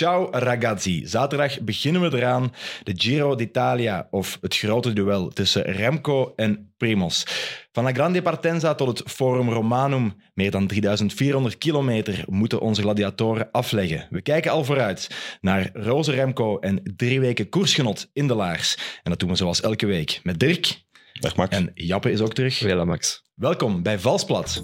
Ciao ragazzi. Zaterdag beginnen we eraan. De Giro d'Italia, of het grote duel tussen Remco en Primoz. Van la Grande Partenza tot het Forum Romanum, meer dan 3400 kilometer, moeten onze gladiatoren afleggen. We kijken al vooruit naar Roze Remco en drie weken koersgenot in de laars. En dat doen we zoals elke week met Dirk. Dag Max. En Jappe is ook terug. Max. Welkom bij Valsplat.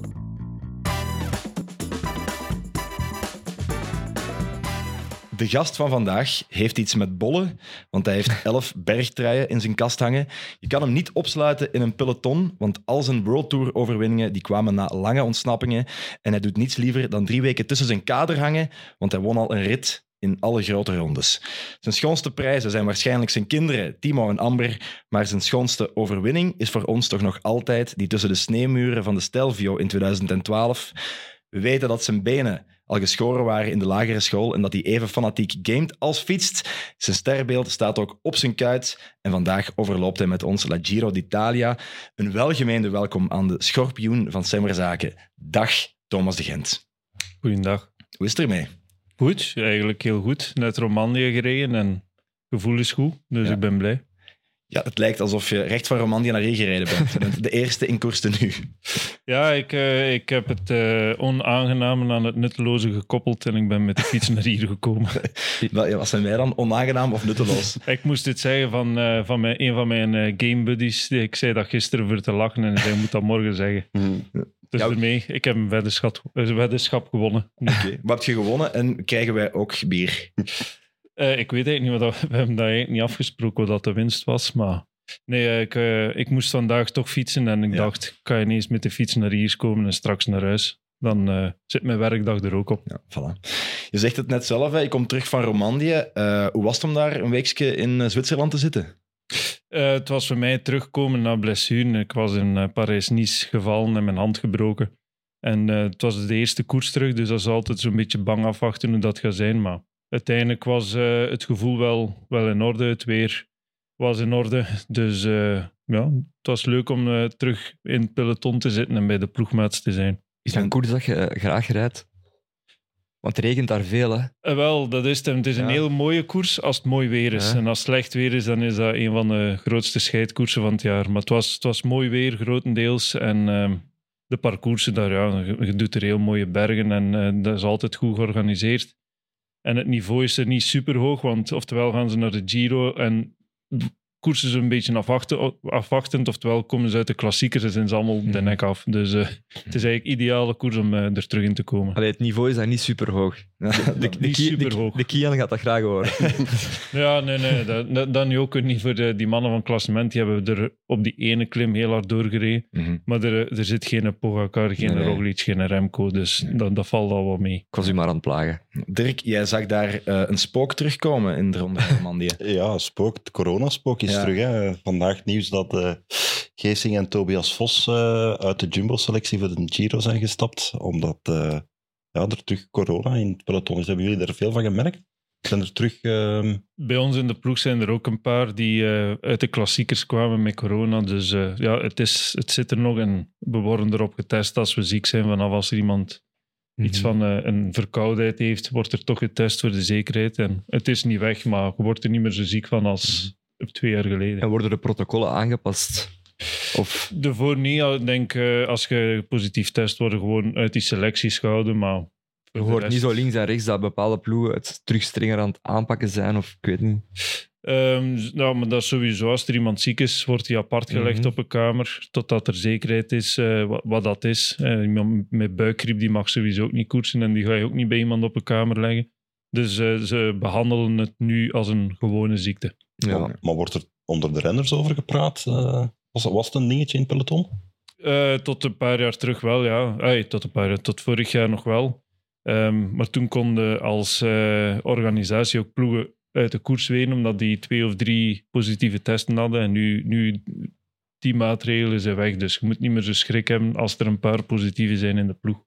De gast van vandaag heeft iets met bollen, want hij heeft elf bergtruien in zijn kast hangen. Je kan hem niet opsluiten in een peloton, want al zijn World Tour overwinningen die kwamen na lange ontsnappingen. En hij doet niets liever dan drie weken tussen zijn kader hangen, want hij won al een rit in alle grote rondes. Zijn schoonste prijzen zijn waarschijnlijk zijn kinderen, Timo en Amber, maar zijn schoonste overwinning is voor ons toch nog altijd die tussen de sneeuwmuren van de Stelvio in 2012. We weten dat zijn benen al geschoren waren in de lagere school en dat hij even fanatiek gamet als fietst. Zijn sterbeeld staat ook op zijn kuit en vandaag overloopt hij met ons La Giro d'Italia. Een welgemeende welkom aan de schorpioen van Semmerzaken. Dag, Thomas de Gent. Goedendag. Hoe is het ermee? Goed, eigenlijk heel goed. Net Romandie gereden en gevoel is goed, dus Ja. ik ben blij. Ja, het lijkt alsof je recht van Romandie naar hier gereden bent. Je bent de eerste in koers nu. Ja, ik, eh, ik heb het eh, onaangename aan het nutteloze gekoppeld en ik ben met de fiets naar hier gekomen. Wat zijn wij dan? Onaangenaam of nutteloos? ik moest dit zeggen van, eh, van mijn, een van mijn game buddies. Ik zei dat gisteren voor te lachen en hij moet dat morgen zeggen. Mhm. Dus Ja. ermee, ik heb een weddenschap, een weddenschap gewonnen. Oké. Wat heb je gewonnen en krijgen wij ook bier? Eh, ik weet eigenlijk niet, wat dat, we hebben dat eigenlijk niet afgesproken wat dat de winst was, maar... Nee, eh, ik, eh, ik moest vandaag toch fietsen en ik Ja. dacht, ik kan ineens met de fiets naar hier komen en straks naar huis. Dan zit mijn werkdag er ook op. Ja, voilà. Je zegt het net zelf, hè. je komt terug van Romandie. Hoe was het om daar een weekje in Zwitserland te zitten? Het was voor mij terugkomen na blessure. Ik was in Parijs-Nice gevallen en mijn hand gebroken. En het was de eerste koers terug, dus dat is altijd zo'n beetje bang afwachten hoe dat gaat zijn. Maar uiteindelijk was eh, het gevoel wel, wel in orde. Het weer was in orde. Dus eh, ja, het was leuk om eh, terug in het peloton te zitten en bij de ploegmaats te zijn. Is dat een koers dat je graag rijdt? Want het regent daar veel, hè? Wel, dat is het. Het is een Ja. heel mooie koers als het mooi weer is. Ja. En als het slecht weer is, dan is dat een van de grootste scheidkoersen van het jaar. Maar het was, het was mooi weer, grotendeels. En ehm, de parcoursen daar, ja, je, je doet er heel mooie bergen en dat is altijd goed georganiseerd. En het niveau is er niet super hoog, want oftewel gaan ze naar de Giro en koersen ze een beetje afwachten, afwachtend, oftewel komen ze uit de klassiekers en zijn ze allemaal de Mhm. nek af. Dus eh, het is eigenlijk ideale koers om eh, er terug in te komen. Allee, het niveau is daar niet super hoog. De, de, Ki- de, de Kian gaat dat graag horen. Ja, nee, nee. Dat, dat, dat nu ook niet voor de, die mannen van klassement. Die hebben er op die ene klim heel hard doorgereden. Mhm. Maar er, er zit geen Pogacar, geen Nee, nee. Roglic, geen Remco. Dus dat, dat valt al wat mee. Ik was u maar aan het plagen. Dirk, jij zag daar eh, een spook terugkomen in de Ronde van. Ja, spook, de coronaspook is Ja. terug. Hè. Vandaag nieuws dat eh Geesing en Tobias Vos eh, uit de Jumbo-selectie voor de Giro zijn gestapt, omdat eh, ja, er terug corona in het peloton is. Hebben jullie daar veel van gemerkt? Zijn er terug... ehm, Bij ons in de ploeg zijn er ook een paar die eh, uit de klassiekers kwamen met corona. Dus eh, ja, het, is, het zit er nog en we worden erop getest als we ziek zijn. Vanaf als er iemand iets Mhm. van eh, een verkoudheid heeft, wordt er toch getest voor de zekerheid. En het is niet weg, maar je wordt er niet meer zo ziek van als twee jaar geleden. En worden de protocollen aangepast? Of De voor niet, ik denk eh, als je positief test, worden gewoon uit die selecties gehouden. Maar je hoort rest- niet zo links en rechts dat bepaalde ploegen het terug strenger aan het aanpakken zijn? Of ik weet niet. Ehm, nou, maar dat is sowieso. Als er iemand ziek is, wordt hij apart gelegd Mhm. op een kamer. Totdat er zekerheid is eh, wat, wat dat is. Eh, iemand met buikgriep die mag sowieso ook niet koersen. En die ga je ook niet bij iemand op een kamer leggen. Dus eh, ze behandelen het nu als een gewone ziekte. Ja. maar, maar wordt er onder de renners over gepraat? Was, was het een dingetje in het peloton? Eh, tot een paar jaar terug wel, ja. Ay, tot een paar jaar, tot vorig jaar nog wel. Ehm, maar toen konden als eh, organisatie ook ploegen uit de koers wenen, omdat die twee of drie positieve testen hadden. En nu, nu die maatregelen zijn weg. Dus je moet niet meer zo schrik hebben als er een paar positieve zijn in de ploeg.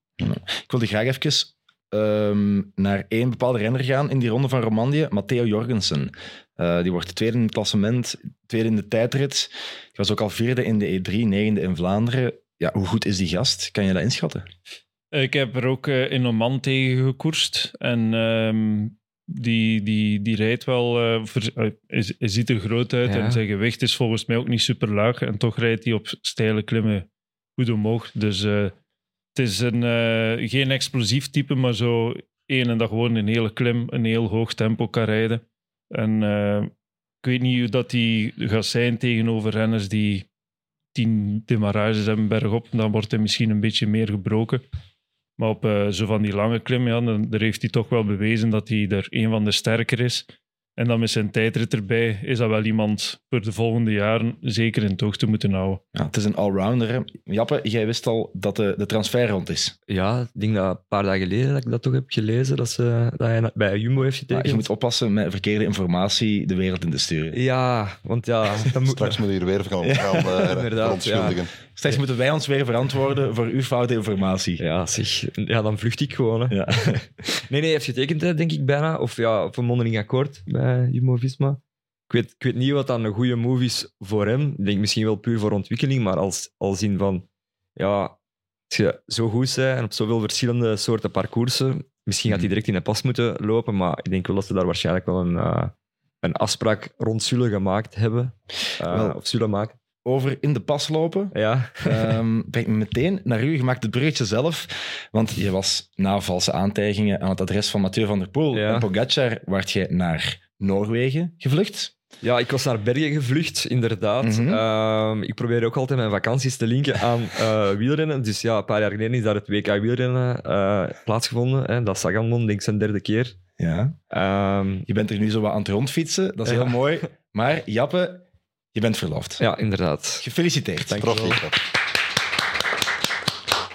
Ik wilde graag even ehm, naar één bepaalde renner gaan in die ronde van Romandie, Matteo Jorgensen. Eh, die wordt tweede in het klassement, tweede in de tijdrit. Die was ook al vierde in de E3, negende in Vlaanderen. Ja, hoe goed is die gast? Kan je dat inschatten? Ik heb er ook eh, in Oman tegen gekoerst. En ehm, die, die, die rijdt wel, ver- hij, hij ziet er groot uit Ja. en zijn gewicht is volgens mij ook niet super laag. En toch rijdt hij op steile klimmen goed omhoog. Dus eh, het is een, eh, geen explosief type, maar zo één en dat gewoon een hele klim, een heel hoog tempo kan rijden. En eh, ik weet niet hoe dat hij gaat zijn tegenover renners die tien demarages hebben bergop. Dan wordt hij misschien een beetje meer gebroken. Maar op eh, zo van die lange klim, ja, dan, daar heeft hij toch wel bewezen dat hij er een van de sterker is. En dan met zijn tijdrit erbij is dat wel iemand voor de volgende jaren zeker in oog te moeten houden. Ja, het is een allrounder. hè. Jappe, jij wist al dat de, de transfer rond is. Ja, ik denk dat een paar dagen geleden dat ik dat toch heb gelezen, dat, ze, dat hij bij Jumbo heeft getekend. je moet oppassen met verkeerde informatie de wereld in te sturen. Ja, want ja, dan moet, Straks moet je hier weer gaan, Ja, gaan eh, inderdaad. Straks moeten wij ons weer verantwoorden voor uw foute informatie. Ja, zeg. Ja, dan vlucht ik gewoon. Hè. Ja. Nee, nee, hij heeft getekend, denk ik bijna. Of ja, op een mondeling akkoord bij Jumbo-Visma. Ik weet, ik weet niet wat dan een goede move is voor hem. Ik denk misschien wel puur voor ontwikkeling, maar als, als in van... Ja, als je zo goed bent en op zoveel verschillende soorten parcoursen, misschien gaat hij direct in de pas moeten lopen, maar ik denk wel dat ze daar waarschijnlijk wel een, eh, een afspraak rond zullen gemaakt hebben. Eh, Wel. of zullen maken. Over in de pas lopen. Ja. Ehm brengt me meteen naar u. Je maakt het bruggetje zelf. Want je was na valse aantijgingen aan het adres van Mathieu van der Poel Ja. en Pogacar waart je naar Noorwegen gevlucht. Ja, ik was naar Bergen gevlucht, inderdaad. Mhm. Ehm, ik probeer ook altijd mijn vakanties te linken aan eh, wielrennen. Dus ja, een paar jaar geleden is daar het WK wielrennen eh, plaatsgevonden. Hè. Dat is Saganmon, denk ik, zijn derde keer. Ja. Ehm, Je bent er nu zo wat aan het rondfietsen. Dat is Ja. heel mooi. Maar Jappe, je bent verloofd. ja, inderdaad. Gefeliciteerd. Dank.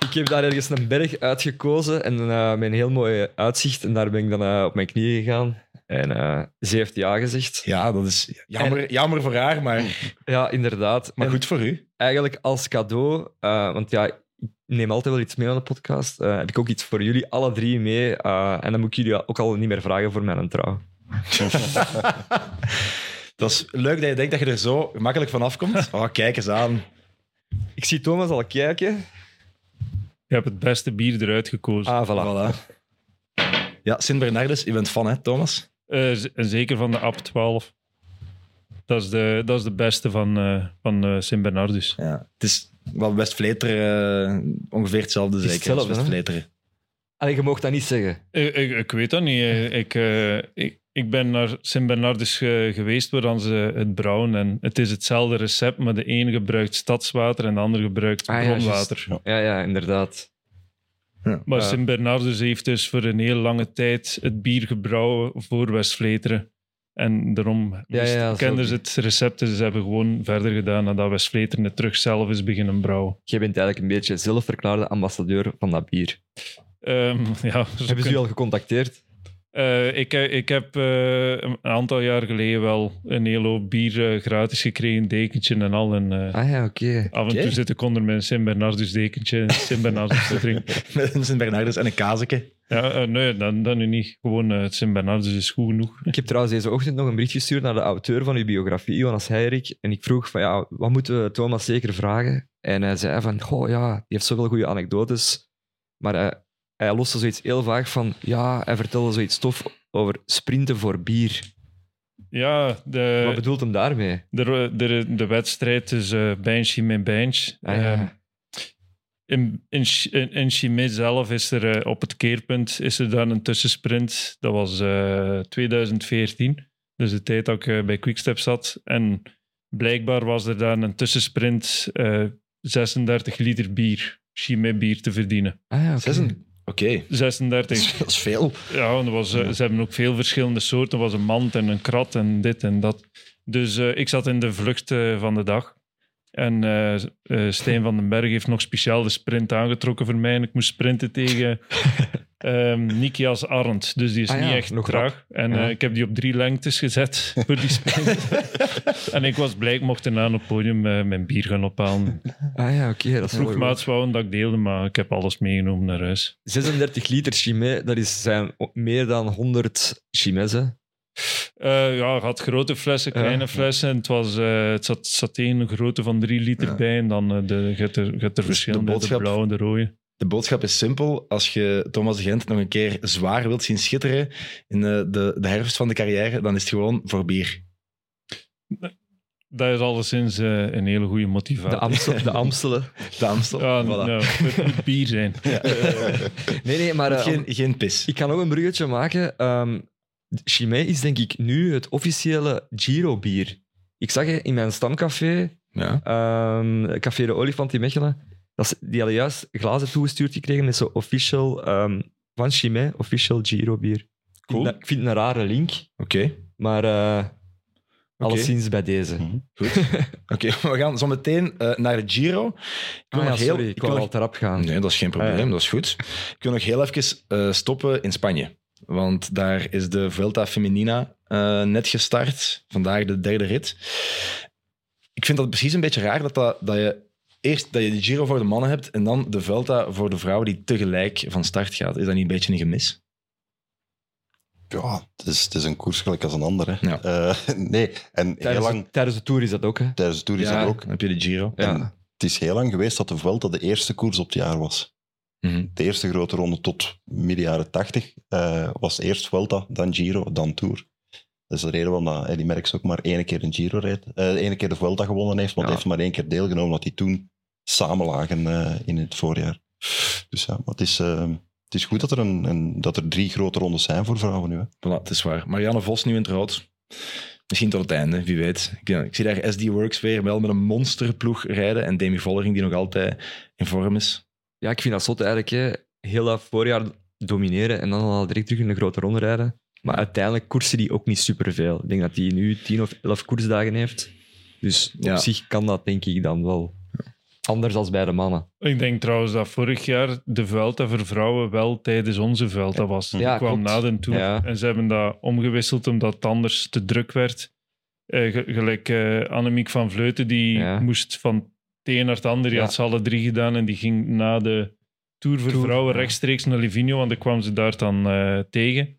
Ik heb daar ergens een berg uitgekozen en eh, met een heel mooi uitzicht. En daar ben ik dan op mijn knieën gegaan. En eh, ze heeft ja gezegd. Ja, dat is jammer, jammer voor haar, maar, Ja, inderdaad. maar En goed voor u. eigenlijk als cadeau, eh, want ja, ik neem altijd wel iets mee aan de podcast, eh, heb ik ook iets voor jullie, alle drie mee. eh, en dan moet ik jullie ook al niet meer vragen voor mijn trouw. Dat is leuk dat je denkt dat je er zo gemakkelijk van afkomt. Oh, kijk eens aan. Ik zie Thomas al kijken. Je hebt het beste bier eruit gekozen. Ah, voilà. Voilà. Ja, Sint-Bernardus, je bent fan, hè, Thomas? Eh, en zeker van de AP 12. Dat is de, dat is de beste van, eh van eh Sint-Bernardus. Ja. Het is wel West-Vleteren, eh, ongeveer hetzelfde zeker als hetzelfde? West-Vleteren. Allee, je mag dat niet zeggen. Ik, ik, ik weet dat niet. Ik, eh, ik, ik ben naar Sint-Bernardus ge- geweest waar dan ze het brouwen. En het is hetzelfde recept, maar de ene gebruikt stadswater en de andere gebruikt Ah, ja, bronwater. Ja, ja, inderdaad. Maar Ja. Sint-Bernardus heeft dus voor een heel lange tijd het bier gebrouwen voor West-Vleteren. En daarom Ja, kenden ze het recept. Dus ze hebben gewoon verder gedaan nadat West-Vleteren het terug zelf is beginnen brouwen. Jij bent eigenlijk een beetje zelfverklaarde ambassadeur van dat bier. Ehm, ja, Hebben ze kun- u al gecontacteerd? Eh, ik, ik heb eh, een aantal jaar geleden wel een hele hoop bier eh, gratis gekregen, dekentje en al. En eh, Ah ja, oké. af en toe zit ik onder mijn Sint-Bernardus dekentje en Sint-Bernardus te drinken. Met een Sint-Bernardus en een kazeke. Ja, eh, nee, dan, dan nu niet. Gewoon eh, het Sint-Bernardus is goed genoeg. Ik heb trouwens deze ochtend nog een bericht gestuurd naar de auteur van uw biografie, Jonas Heirik. En ik vroeg van, ja, wat moeten we Thomas zeker vragen? En hij zei van, goh, ja, die heeft zoveel goede anekdotes. Maar hij, loste zoiets heel vaag van, ja, hij vertelde zoiets tof over sprinten voor bier. Ja, de, wat bedoelt hem daarmee? de, de, de wedstrijd is eh Bench met Bench. Ah, ja. Ehm, in, in, in, in Chimay zelf is er eh, op het keerpunt is er dan een tussensprint. Dat was eh, 2014, dus de tijd dat ik eh, bij Quickstep zat. En blijkbaar was er dan een tussensprint eh 36 liter bier, Chimay bier te verdienen. Ah ja, oké. Oké, dat, 36. is- dat is veel. Ja, en was, eh, ze hebben ook veel verschillende soorten. Er was een mand en een krat en dit en dat. Dus eh, ik zat in de vlucht eh, van de dag. En eh, Stijn van den Berg heeft nog speciaal de sprint aangetrokken voor mij. En ik moest sprinten tegen ehm Nikias Arndt. Dus die is Ah ja, niet echt nog traag. En Ja. eh, ik heb die op drie lengtes gezet voor die sprint. en ik was blij, ik mocht daarna op het podium eh, mijn bier gaan ophalen. Ah ja, oké. dat goed. Ploegmaats wouden dat ik deelde, maar ik heb alles meegenomen naar huis. 36 liter Chimay, dat is, zijn meer dan 100 Chimay's, hè? Eh, ja, had grote flessen, Ja. kleine flessen. Het, was, eh, het zat, zat één grootte van drie liter Ja. bij en dan eh, de, je hebt er, je hebt er verschillende, de, boodschap. blauwe en de rode. De boodschap is simpel. Als je Thomas de Gent nog een keer zwaar wilt zien schitteren in eh, de, de herfst van de carrière, dan is het gewoon voor bier. Dat is alleszins eh, een hele goede motivatie. De, Amstel, de Amstelen. De Amstel. Ja, Voilà. nou, het moet bier zijn. Nee, nee, maar... eh, geen, geen pis. Ik kan ook een bruggetje maken. Ehm Chimay is denk ik nu het officiële Giro-bier. Ik zag je in mijn stamcafé, Ja. ehm, Café de Olifant in Mechelen, dat die hadden juist glazen toegestuurd gekregen met zo official ehm, van Chimay, official Giro-bier. Cool. Ik vind, dat- ik vind het een rare link, Oké. maar Oké. alleszins bij deze. Mhm. Oké, we gaan zo meteen eh, naar de Giro. Ik wil Ah, ja, nog heel- sorry, ik ik wou wil al erop gaan. Nee, dat is geen probleem, Ah, ja. dat is goed. Ik wil nog heel even eh, stoppen in Spanje. Want daar is de Vuelta Feminina net gestart. Vandaag de derde rit. Ik vind dat precies een beetje raar dat, dat, dat je eerst dat je de Giro voor de mannen hebt en dan de Vuelta voor de vrouwen die tegelijk van start gaat. Is dat niet een beetje een gemis? Ja, het is, het is een koers gelijk als een ander. Hè. Ja. Eh, nee, en heel Tijdens, lang de, tijdens de Tour is dat ook, hè? tijdens de Tour is ja, dat ook. dan heb je de Giro. Ja. En het is heel lang geweest dat de Vuelta de eerste koers op het jaar was. Mhm. De eerste grote ronde tot midden jaren 80 eh, was eerst Vuelta, dan Giro, dan Tour. Dat is de reden waarom dat Eddy Merckx ook maar één keer een Giro reed. eh één keer de Vuelta gewonnen heeft, want Ja. hij heeft maar één keer deelgenomen, omdat die toen samen lagen eh, in het voorjaar. Dus ja, maar het is, eh, het is goed dat er, een, een, dat er drie grote rondes zijn voor vrouwen nu. Hè. Voilà, het is waar. Marianne Vos nu in het rood. Misschien tot het einde, wie weet. Ik, ik zie daar SD Works weer wel met een monsterploeg rijden. En Demi Vollering die nog altijd in vorm is. Ja, ik vind dat zot eigenlijk. Hè. Heel dat voorjaar domineren en dan al direct terug in de grote ronde rijden. Maar uiteindelijk koersen die ook niet superveel. Ik denk dat hij nu 10 of 11 koersdagen heeft. Dus Ja. op zich kan dat denk ik dan wel. Anders als bij de mannen. Ik denk trouwens dat vorig jaar de Vuelta voor vrouwen wel tijdens onze Vuelta was. Die Ja, kwam klopt. na de Tour. Ja. En ze hebben dat omgewisseld omdat het anders te druk werd. Eh, ge- gelijk eh, Annemiek van Vleuten, die Ja. moest van het een naar het ander. Die Ja. had ze alle drie gedaan en die ging na de Tour voor Tour, vrouwen ja. rechtstreeks naar Livigno, want dan kwam ze daar dan eh, tegen.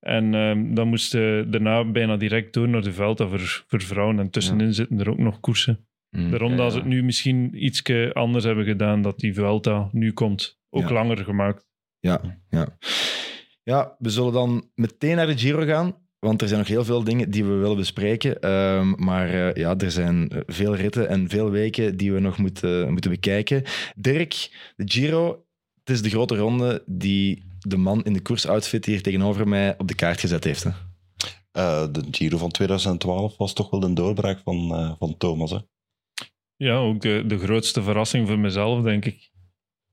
En ehm, dan moest ze daarna bijna direct door naar de Vuelta voor, voor vrouwen. En tussenin zitten er ook nog koersen. Mm. Daarom Ja, dat ze het nu misschien iets anders hebben gedaan, dat die Vuelta nu komt. Ook Ja. langer gemaakt. Ja, ja. ja, we zullen dan meteen naar de Giro gaan. Want er zijn nog heel veel dingen die we willen bespreken. Ehm, maar eh, ja, er zijn veel ritten en veel weken die we nog moeten, moeten bekijken. Dirk, de Giro, het is de grote ronde die de man in de koersoutfit hier tegenover mij op de kaart gezet heeft. Hè? Eh, de Giro van 2012 was toch wel een doorbraak van, eh, van Thomas. Hè? Ja, ook de, de grootste verrassing voor mezelf, denk ik.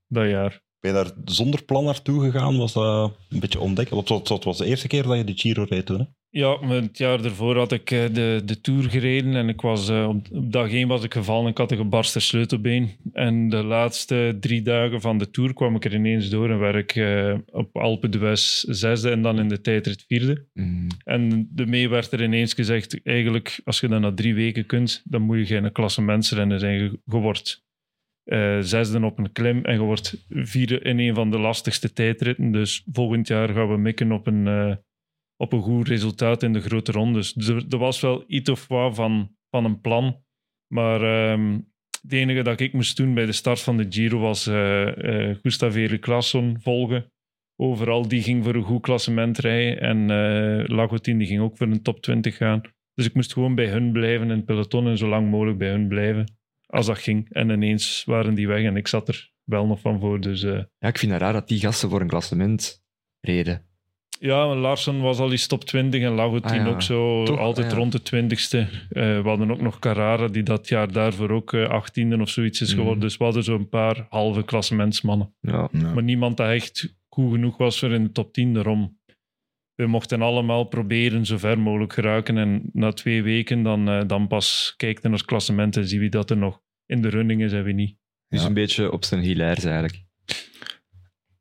Dat jaar. Ben je daar zonder plan naartoe gegaan? Was dat een beetje ontdekken? Want het was- de eerste keer dat je de Giro reed toen. Ja, het jaar daarvoor had ik eh, de, de Tour gereden en ik was, eh, op, dag één was ik gevallen. Ik had een gebarsten sleutelbeen. En de laatste drie dagen van de Tour kwam ik er ineens door en werd ik eh, op Alpe d'Huez zesde en dan in de tijdrit vierde. En daarmee werd er ineens gezegd, eigenlijk, als je dat na drie weken kunt, dan moet je geen klassementsrenner zijn. Je, je wordt eh, zesde op een klim en je wordt vierde in een van de lastigste tijdritten. Dus volgend jaar gaan we mikken op een, op een goed resultaat in de grote rondes. Dus er, er was wel iets of wat van, van een plan. Maar ehm, het enige dat ik moest doen bij de start van de Giro was eh eh Gustav Erik Larsson volgen. Overal, die ging voor een goed klassement rijden. En eh Lagotin die ging ook voor een top 20 gaan. Dus ik moest gewoon bij hun blijven in het peloton en zo lang mogelijk bij hun blijven. Als dat ging. En ineens waren die weg en ik zat er wel nog van voor. Dus Ja, ik vind het raar dat die gasten voor een klassement reden. Ja, Larsson was al eens top 20 en Lagotin Ah, ja. ook zo Toch? altijd Ah, ja. rond de 20ste. Eh, we hadden ook nog Carrara, die dat jaar daarvoor ook eh 18e of zoiets is Mhm. geworden. Dus we hadden zo'n paar halve klassementsmannen. Ja. Maar niemand dat echt goed genoeg was voor in de top 10 daarom. We mochten allemaal proberen zo ver mogelijk geraken. En na twee weken dan, eh, dan pas kijken naar het klassement en zien wie dat er nog in de running is en wie niet. Dus Ja. een beetje op zijn hilaires eigenlijk.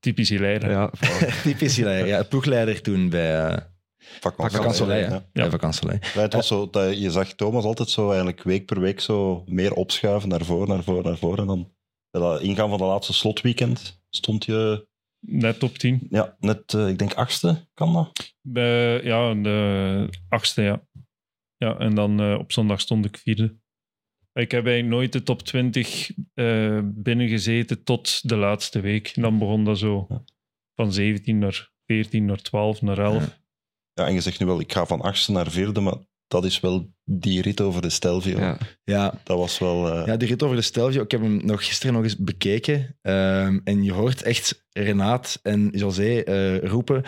Typisch Hilaire. Ja. Typisch Hilaire. Ja, ploegleider toen bij uh, Vakantie. Vakansolei. hè? Ja. Vakansolei. Ja, het was zo, dat, je zag Thomas altijd zo eigenlijk week per week zo meer opschuiven naar voren, naar voren, naar voren. En dan bij dat ingaan van de laatste slotweekend stond je Net top 10. ja, net, eh, ik denk, achtste, kan dat? Bij, ja, de achtste, ja. Ja, en dan eh, op zondag stond ik vierde. Ik heb eigenlijk nooit de top 20 eh binnengezeten tot de laatste week. Dan begon dat zo Ja. van 17 naar 14, naar 12, naar 11. Ja. Ja, en je zegt nu wel, ik ga van achtste naar vierde, maar dat is wel die rit over de Stelvio. Ja. Ja, Dat was wel... eh, Ja, die rit over de Stelvio, ik heb hem nog gisteren nog eens bekeken. Ehm, en je hoort echt Renaat en José eh, roepen...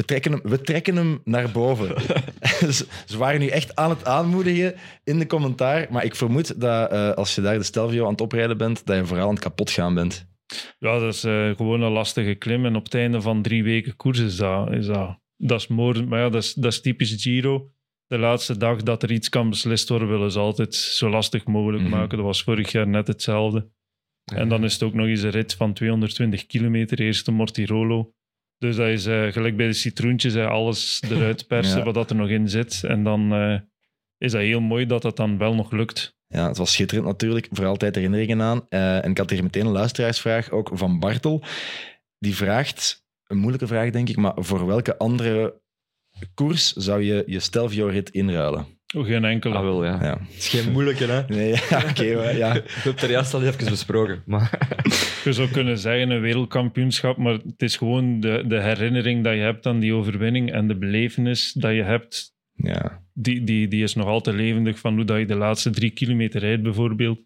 We trekken, hem, we trekken hem naar boven. ze, waren nu echt aan het aanmoedigen in de commentaar. Maar ik vermoed dat eh, als je daar de Stelvio aan het oprijden bent, dat je vooral aan het kapot gaan bent. Ja, dat is eh, gewoon een lastige klim. En op het einde van drie weken koers is dat, is dat, dat is moordend. Maar ja, dat is, dat is typisch Giro. De laatste dag dat er iets kan beslist worden, willen ze altijd zo lastig mogelijk Mhm. maken. Dat was vorig jaar net hetzelfde. En dan is het ook nog eens een rit van 220 kilometer, eerste Mortirolo. Dus dat is eh, gelijk bij de citroentjes, hè, alles eruit persen Ja. wat dat er nog in zit. En dan eh, is dat heel mooi dat dat dan wel nog lukt. Ja, het was schitterend natuurlijk. Voor altijd herinneringen aan. Eh, en ik had hier meteen een luisteraarsvraag, ook van Bartel. Die vraagt, een moeilijke vraag denk ik, maar voor welke andere koers zou je je Stelvio-rit inruilen? Oh, geen enkele. Ah, wel, ja. Ja. Het is geen moeilijke, hè? Nee, ja, oké, ja. We hebben het er juist al even besproken. Maar Je zou kunnen zeggen een wereldkampioenschap, maar het is gewoon de, de herinnering dat je hebt aan die overwinning en de belevenis dat je hebt, ja. die, die, die is nog altijd levendig van hoe dat je de laatste drie kilometer rijdt bijvoorbeeld.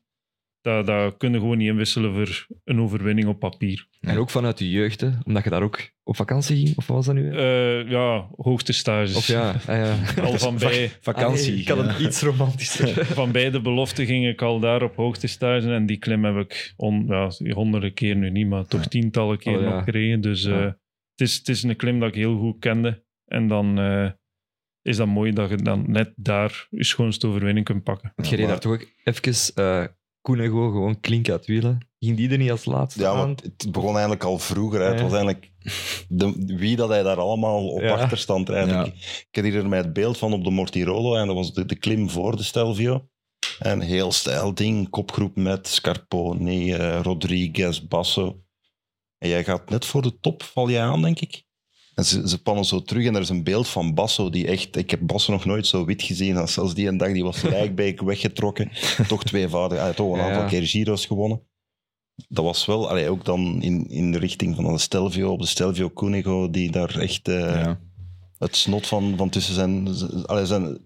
Dat, dat kun je gewoon niet inwisselen voor een overwinning op papier. En ook vanuit je jeugd, hè? omdat je daar ook op vakantie ging, of wat was dat nu? Eh, ja, hoogtestages. Of ja, ah, ja. Al van bij, Vakantie. Ah, nee, ik had ja. het iets romantischer. van bij de belofte ging ik al daar op hoogtestages en die klim heb ik on, ja, honderden keer nu niet, maar toch tientallen keer Oh, ja. nog gereden. Dus eh, Ja. het, is, het is een klim dat ik heel goed kende. En dan eh, is dat mooi dat je dan net daar je schoonste overwinning kunt pakken. Want je reed daar toch ook even uh, Koenego gewoon klink uit wielen. Ging die er niet als laatste Ja, aan? want het begon eigenlijk al vroeger. Hè. Het Ja. was eigenlijk de, wie dat hij daar allemaal op Ja. achterstand eigenlijk. Ik heb hier mij het beeld van op de Mortirolo en dat was de, de klim voor de Stelvio. En heel stijl ding, kopgroep met Scarponi, eh, Rodriguez, Basso. En jij gaat net voor de top, val je aan, denk ik. En ze, ze pannen zo terug en er is een beeld van Basso die echt... Ik heb Basso nog nooit zo wit gezien als zelfs die een dag. Die was Rijkbeek weggetrokken. toch tweevoudig. Hij had toch een Ja, aantal keer Giro's gewonnen. Dat was wel, allee, ook dan in, in de richting van de Stelvio, op de Stelvio Cunego, die daar echt eh, Ja. het snot van, van tussen zijn... Allee, zijn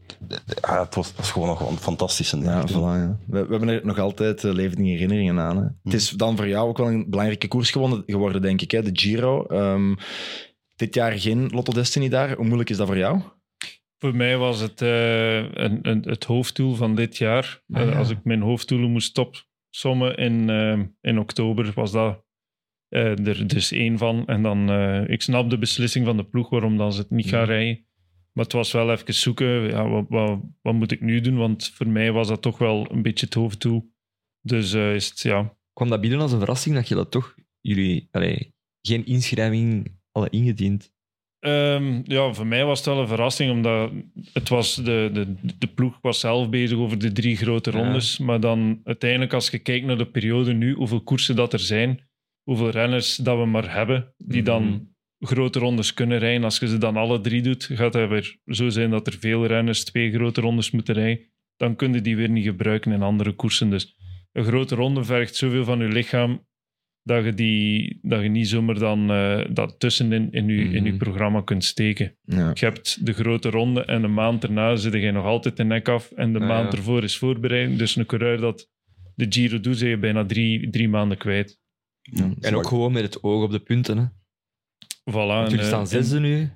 ja, het, was, gewoon nog een fantastische Ja, voilà, ja. We, we hebben er nog altijd uh, levendige herinneringen aan. Hè. Het is dan voor jou ook wel een belangrijke koers geworden, geworden denk ik, hè? de Giro. Ehm, dit jaar geen Lotto Destiny daar. Hoe moeilijk is dat voor jou? Voor mij was het eh, een, een, het hoofddoel van dit jaar. Ah, ja. Eh, als ik mijn hoofddoelen moest opsommen in, eh, in oktober, was dat eh, er dus één van. En dan, eh, ik snap de beslissing van de ploeg waarom dan ze het niet gaan Ja. rijden. Maar het was wel even zoeken, ja, wat, wat, wat moet ik nu doen? Want voor mij was dat toch wel een beetje het hoofddoel. Dus eh, is het, ja, Kwam dat binnen als een verrassing dat je dat toch, jullie, allee, geen inschrijving ingediend? Ehm, ja, voor mij was het wel een verrassing, omdat het was de, de, de ploeg was zelf bezig over de drie grote Ja. rondes. Maar dan uiteindelijk, als je kijkt naar de periode nu, hoeveel koersen dat er zijn, hoeveel renners dat we maar hebben, die Mhm. dan grote rondes kunnen rijden. Als je ze dan alle drie doet, gaat het weer zo zijn dat er veel renners twee grote rondes moeten rijden. Dan kun je die weer niet gebruiken in andere koersen. Dus een grote ronde vergt zoveel van je lichaam dat je, die, dat je niet zomaar dan eh, dat tussenin in je, in je Mhm. programma kunt steken. Ja. Je hebt de grote ronde en een maand erna zit je nog altijd de nek af en de maand ja. ervoor is voorbereiding. Dus een coureur dat de Giro doet, zijn je bijna drie, drie maanden kwijt. En ook gewoon met het oog op de punten. Hè. Voilà. Jullie eh, staan zesde nu.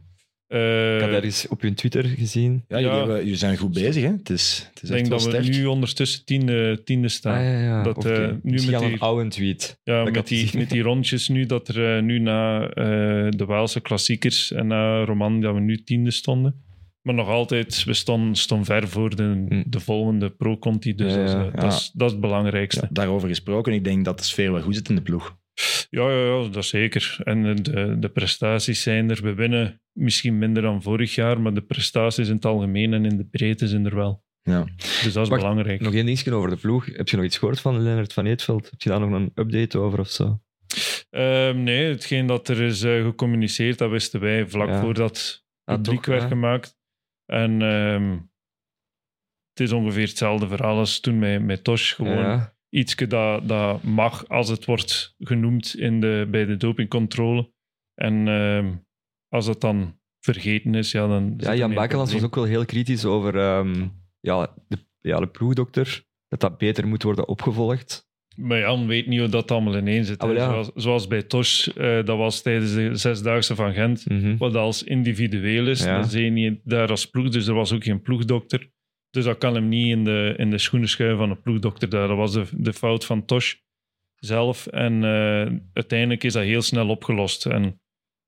Eh, Ik had ergens op hun Twitter gezien. Ja, jullie, Ja. hebben- jullie zijn goed bezig. Hè? Het is, het is ik denk dat we nu ondertussen tiende, tiende staan. Ah, ja, ja. Dat, eh, nu Misschien met al die- een oude tweet. Ja, Dat ik met die, gezien. met die rondjes nu, dat er eh, nu na eh, de Waalse klassiekers en na Roman, dat we nu tiende stonden. Maar nog altijd, we stonden, stonden ver voor de, Hm. de volgende Pro-Conti. Dus Ja, dat, is, ja. Ja. dat, is, dat is het belangrijkste. Ja, daarover gesproken, ik denk dat de sfeer wel goed zit in de ploeg. Ja, ja, ja, dat zeker. En eh, de, de prestaties zijn er. We winnen misschien minder dan vorig jaar, maar de prestaties in het algemeen en in de breedte zijn er wel. Ja. Dus dat is belangrijk. Nog één dingetje over de ploeg. Heb je nog iets gehoord van Lennart van Eetveld? Heb je daar nog een update over of zo? Ehm, nee, hetgeen dat er is eh, gecommuniceerd, dat wisten wij vlak Ja. voordat Ah, publiek toch, werd ja. gemaakt. En ehm, het is ongeveer hetzelfde verhaal als toen met, met Tosh. Gewoon Iets dat, dat mag als het wordt genoemd in de, bij de dopingcontrole. En ehm, als dat dan vergeten is, ja, dan... Ja, Jan Bakelands was ook wel heel kritisch over ehm, ja, de, ja, de ploegdokter. Dat dat beter moet worden opgevolgd. Maar Jan weet niet hoe dat allemaal ineen zit. Ah, ja. zoals, zoals bij Tosh, eh, dat was tijdens de Zesdaagse van Gent. Mhm. Wat als individueel is, Ja. dan zie je niet daar als ploeg. Dus er was ook geen ploegdokter. Dus dat kan hem niet in de, in de schoenen schuiven van een ploegdokter. daar. Dat was de, de fout van Tosh zelf. En eh, uiteindelijk is dat heel snel opgelost. En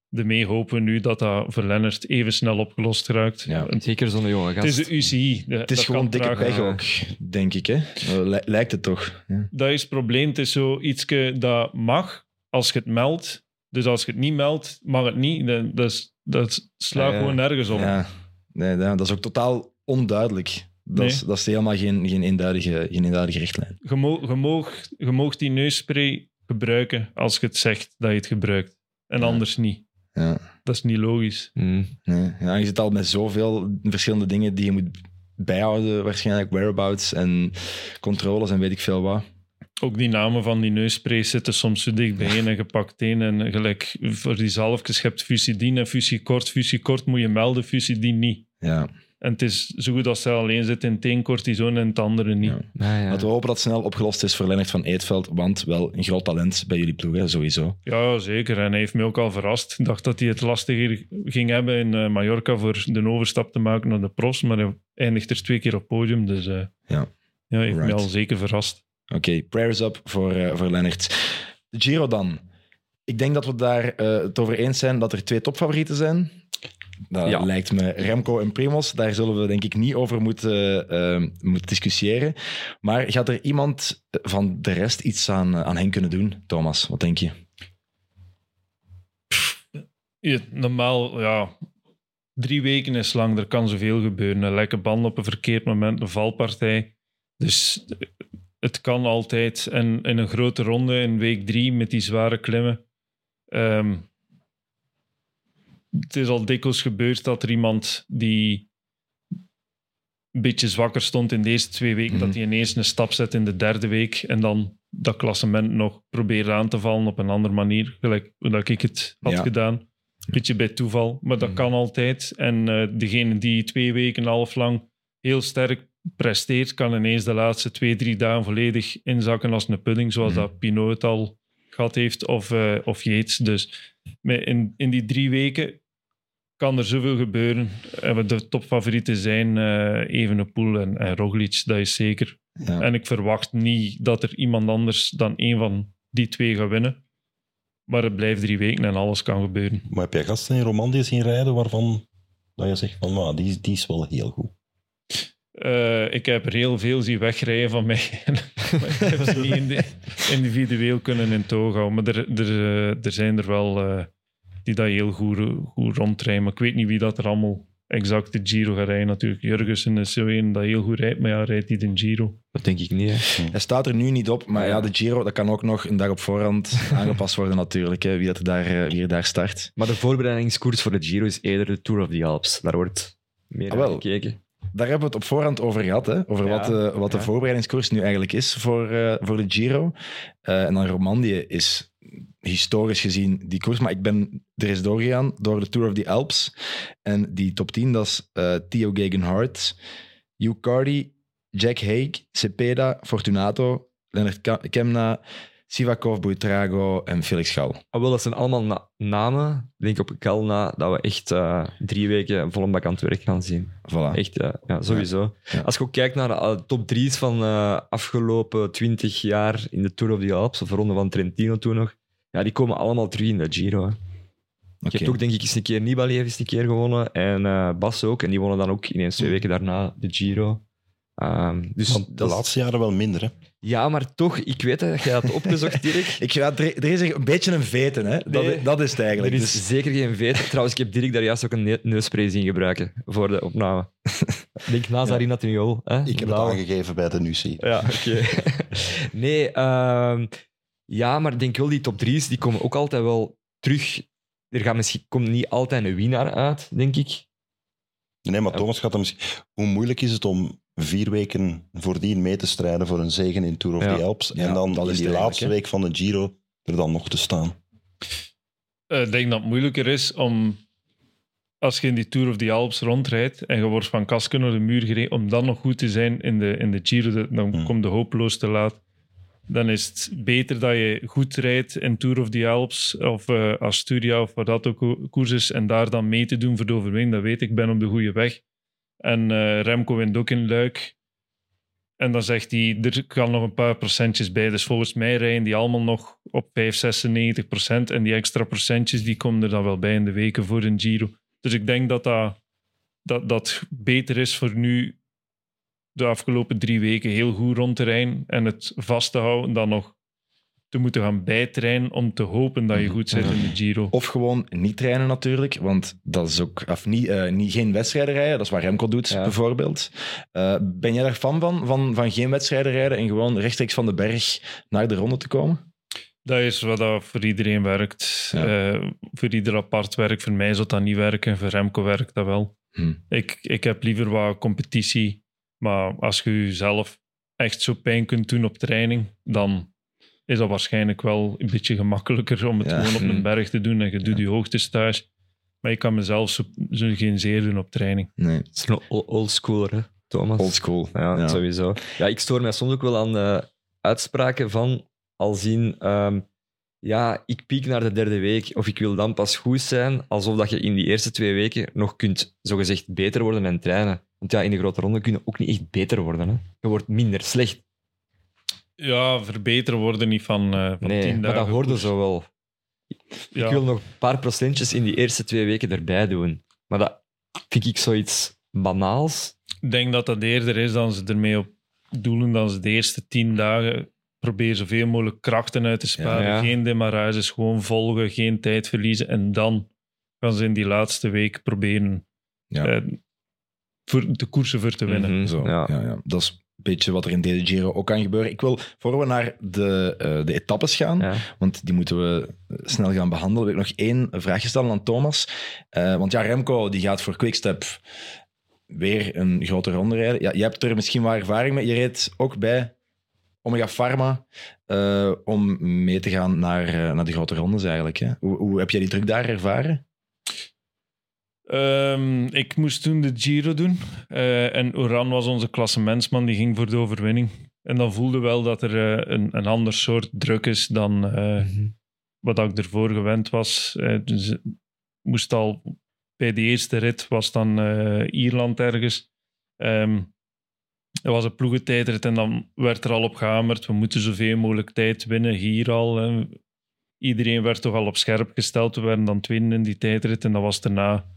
daarmee hopen we nu dat dat voor Lennart even snel opgelost raakt. Ja. Het, Zeker zo'n jonge het gast. is de UCI. De- Het is gewoon dikke pech ook, denk ik. Hè? Eh, li- Lijkt het toch? Ja. dat is het probleem. Het is zoiets dat mag als je het meldt. Dus als je het niet meldt, mag het niet. Dat, dat, dat slaat Ja, ja. gewoon nergens op. Ja, nee, dat dat is ook totaal onduidelijk. Dat, Nee. is, dat is helemaal geen, geen, eenduidige, geen eenduidige richtlijn. Je, mo- je, moog, je moogt die neusspray gebruiken als je het zegt dat je het gebruikt. En Ja. anders niet. Ja, Dat is niet logisch. Nee. ja, je zit al met zoveel verschillende dingen die je moet bijhouden. Waarschijnlijk whereabouts en controles en weet ik veel wat. Ook die namen van die neussprays zitten soms zo dicht bijeen en gepakt in. En gelijk voor die zalfjes, je hebt fusidine en fusiekort. Fusiekort moet je melden, fusidine niet. Ja. En het is zo goed als ze alleen zitten in het een cortison en het andere niet. Ja. Ah, ja. Laten we hopen dat het snel opgelost is voor Lennart van Eetveld, want wel een groot talent bij jullie ploeg, hè, sowieso. Ja, zeker. En hij heeft me ook al verrast. Ik dacht dat hij het lastiger ging hebben in eh, Mallorca voor de overstap te maken naar de pros. Maar hij eindigt er twee keer op podium. Dus eh, Ja. ja, heeft Right. me al zeker verrast. Oké, prayers up voor, eh, voor Lennart. De Giro dan. Ik denk dat we daar eh, het over eens zijn dat er twee topfavorieten zijn. Dat Ja. lijkt me Remco en Primos. Daar zullen we denk ik niet over moeten, eh, moeten discussiëren. Maar gaat er iemand van de rest iets aan, eh, aan hen kunnen doen, Thomas? Wat denk je? Ja, normaal, ja, drie weken is lang. Er kan zoveel gebeuren. Een lekke band op een verkeerd moment, een valpartij. Dus eh, het kan altijd. En in een grote ronde in week drie met die zware klimmen. ehm, het is al dikwijls gebeurd dat er iemand die een beetje zwakker stond in de eerste twee weken, Mhm. dat hij ineens een stap zet in de derde week en dan dat klassement nog probeert aan te vallen op een andere manier, gelijk hoe dat ik het had Ja. gedaan. Beetje bij toeval, maar dat Mhm. kan altijd. En eh, degene die twee weken half lang heel sterk presteert, kan ineens de laatste twee, drie dagen volledig inzakken als een pudding, zoals Mhm. dat Pinot het al gehad heeft, of, eh of Yates. Dus in, in die drie weken kan er zoveel gebeuren. En we de topfavorieten zijn eh Evenepoel en, en Roglic, dat is zeker. Ja. En ik verwacht niet dat er iemand anders dan een van die twee gaat winnen. Maar het blijft drie weken en alles kan gebeuren. Maar heb jij gasten in Romandie zien rijden waarvan dat je zegt van, nou, die, die is wel heel goed. Eh, ik heb er heel veel zien wegrijden van mij. maar ik heb ze niet indi- individueel kunnen in toog houden. Maar er, er, eh, er zijn er wel eh, die dat heel goed, goed rondrijden. Maar ik weet niet wie dat er allemaal exact de Giro gaat rijden. Natuurlijk, Jurgensen is zo een dat heel goed rijdt. Maar ja, rijdt hij de Giro? Dat denk ik niet. Hè. Hij staat er nu niet op, maar ja, de Giro dat kan ook nog een dag op voorhand aangepast worden natuurlijk, hè, wie, dat er daar, eh, wie er daar start. Maar de voorbereidingskoers voor de Giro is eerder de Tour of the Alps. Daar wordt meer Ah, naar gekeken. Daar hebben we het op voorhand over gehad, hè? over Ja, wat, de, wat de ja. voorbereidingskoers nu eigenlijk is voor, eh, voor de Giro. Eh, en dan Romandie is historisch gezien die koers, maar ik ben er eens doorgegaan door de Tour of the Alps. En die top 10, dat is eh, Theo Gegenhardt, Hugh Cardi, Jack Haig, Cepeda, Fortunato, Lennart Ka- Kemna, Sivakov, Buitrago en Felix Gal. Ah, wel, dat zijn allemaal na- namen, denk ik op na, dat we echt eh, drie weken vol een bak aan het werk gaan zien. Voilà. Echt, eh, ja, sowieso. Ja. Als je ook kijkt naar de uh, top drie's van uh, afgelopen twintig jaar in de Tour of the Alps, of de ronde van Trentino toen nog, ja, die komen allemaal terug in de Giro. Hè. Je hebt ook, denk ik, eens een keer Nibali heeft eens een keer gewonnen en uh, Bas ook. En die wonnen dan ook ineens twee weken daarna de Giro. Um, dus Want de dat laatste jaren wel minder, hè. Ja, maar toch, ik weet dat jij had opgezocht, Dirk. Ik ga, er, er is een beetje een veten, hè? Dat, Nee. dat is het Er eigenlijk. is Dus, zeker geen veet. Trouwens, ik heb Dirk daar juist ook een ne- neusspray zien gebruiken voor de opname. Ik Nazarina Tuniol. Hè? Ik heb het aangegeven bij de NUC. Ja, oké. nee, ehm, ja, maar ik denk wel, die top drie's die komen ook altijd wel terug. Er gaat misschien, komt niet altijd een winnaar uit, denk ik. Nee, maar Thomas gaat dan misschien... Hoe moeilijk is het om vier weken voordien mee te strijden voor een zegen in Tour of Ja. the Alps. Ja, en dan dat in is die laatste week van de Giro er dan nog te staan. Eh, Ik denk dat het moeilijker is om, als je in die Tour of the Alps rondrijdt en je wordt van Kasken naar de muur gereden, om dan nog goed te zijn in de, in de Giro, dan Hmm. komt de hopeloos te laat. Dan is het beter dat je goed rijdt in Tour of the Alps of eh, Asturia of wat dat ook ko- koers is en daar dan mee te doen voor de overwinning. Dat weet ik, ik ben op de goede weg. En eh, Remco wint ook in Luik. En dan zegt hij, er kan nog een paar procentjes bij. Dus volgens mij rijden die allemaal nog op 5, 96 procent. En die extra procentjes die komen er dan wel bij in de weken voor een Giro. Dus ik denk dat dat, dat, dat beter is voor nu de afgelopen drie weken heel goed rond te rijden en het vast te houden dan nog te moeten gaan bijtrainen om te hopen dat je goed zit in de Giro. Of gewoon niet trainen natuurlijk, want dat is ook... Of niet, eh, niet, geen wedstrijden rijden, dat is wat Remco doet Ja. bijvoorbeeld. Eh, ben jij daar fan van, van, van geen wedstrijden rijden en gewoon rechtstreeks van de berg naar de ronde te komen? Dat is wat dat voor iedereen werkt. Ja. Eh, voor ieder apart werkt. Voor mij zou dat niet werken. Voor Remco werkt dat wel. Hm. Ik, ik heb liever wat competitie. Maar als je jezelf echt zo pijn kunt doen op training, dan is dat waarschijnlijk wel een beetje gemakkelijker om het Ja. gewoon op een berg te doen. En je doet Ja. je hoogtes thuis. Maar ik kan mezelf zo, zo geen zeer doen op training. Nee, Het is een ol- oldschooler, hè, Thomas. old school. Ja, Ja. sowieso. Ja, ik stoor mij soms ook wel aan de uitspraken van al zien... ehm, ja, ik piek naar de derde week of ik wil dan pas goed zijn, alsof dat je in die eerste twee weken nog kunt zogezegd beter worden en trainen. Want ja, in de grote ronde kun je ook niet echt beter worden. Hè. Je wordt minder slecht. Ja, verbeteren worden niet van, eh van Nee, tien maar dat hoorde zo wel. Ja. Ik wil nog een paar procentjes in die eerste twee weken erbij doen. Maar dat vind ik zoiets banaals. Ik denk dat dat eerder is dan ze ermee op doelen dan ze de eerste tien dagen proberen zoveel mogelijk krachten uit te sparen. Ja. Geen demarages, gewoon volgen, geen tijd verliezen. En dan gaan ze in die laatste week proberen Ja. eh, voor de koersen voor te winnen. Mhm, Zo, ja. ja. Ja, Dat is een beetje wat er in deze Giro ook kan gebeuren. Ik wil, voor we naar de, eh, de etappes gaan, Ja. want die moeten we snel gaan behandelen, wil ik nog één vraagje stellen aan Thomas. Eh, want ja, Remco die gaat voor Quickstep weer een grote ronde rijden. Ja, je hebt er misschien wel ervaring mee. Je reed ook bij Omega Pharma eh, om mee te gaan naar, naar de grote rondes eigenlijk. Hè? Hoe, hoe heb jij die druk daar ervaren? Ehm, ik moest toen de Giro doen. eh, en Oran was onze klassementsman, die ging voor de overwinning. En dan voelde wel dat er eh, een, een ander soort druk is dan eh, Mhm. wat ik ervoor gewend was. Dus moest al bij de eerste rit was dan Ierland ergens. Ehm er was een ploegentijdrit en dan werd er al op gehamerd. We moeten zoveel mogelijk tijd winnen hier al. Iedereen werd toch al op scherp gesteld. We werden dan tweede in die tijdrit en dat was daarna.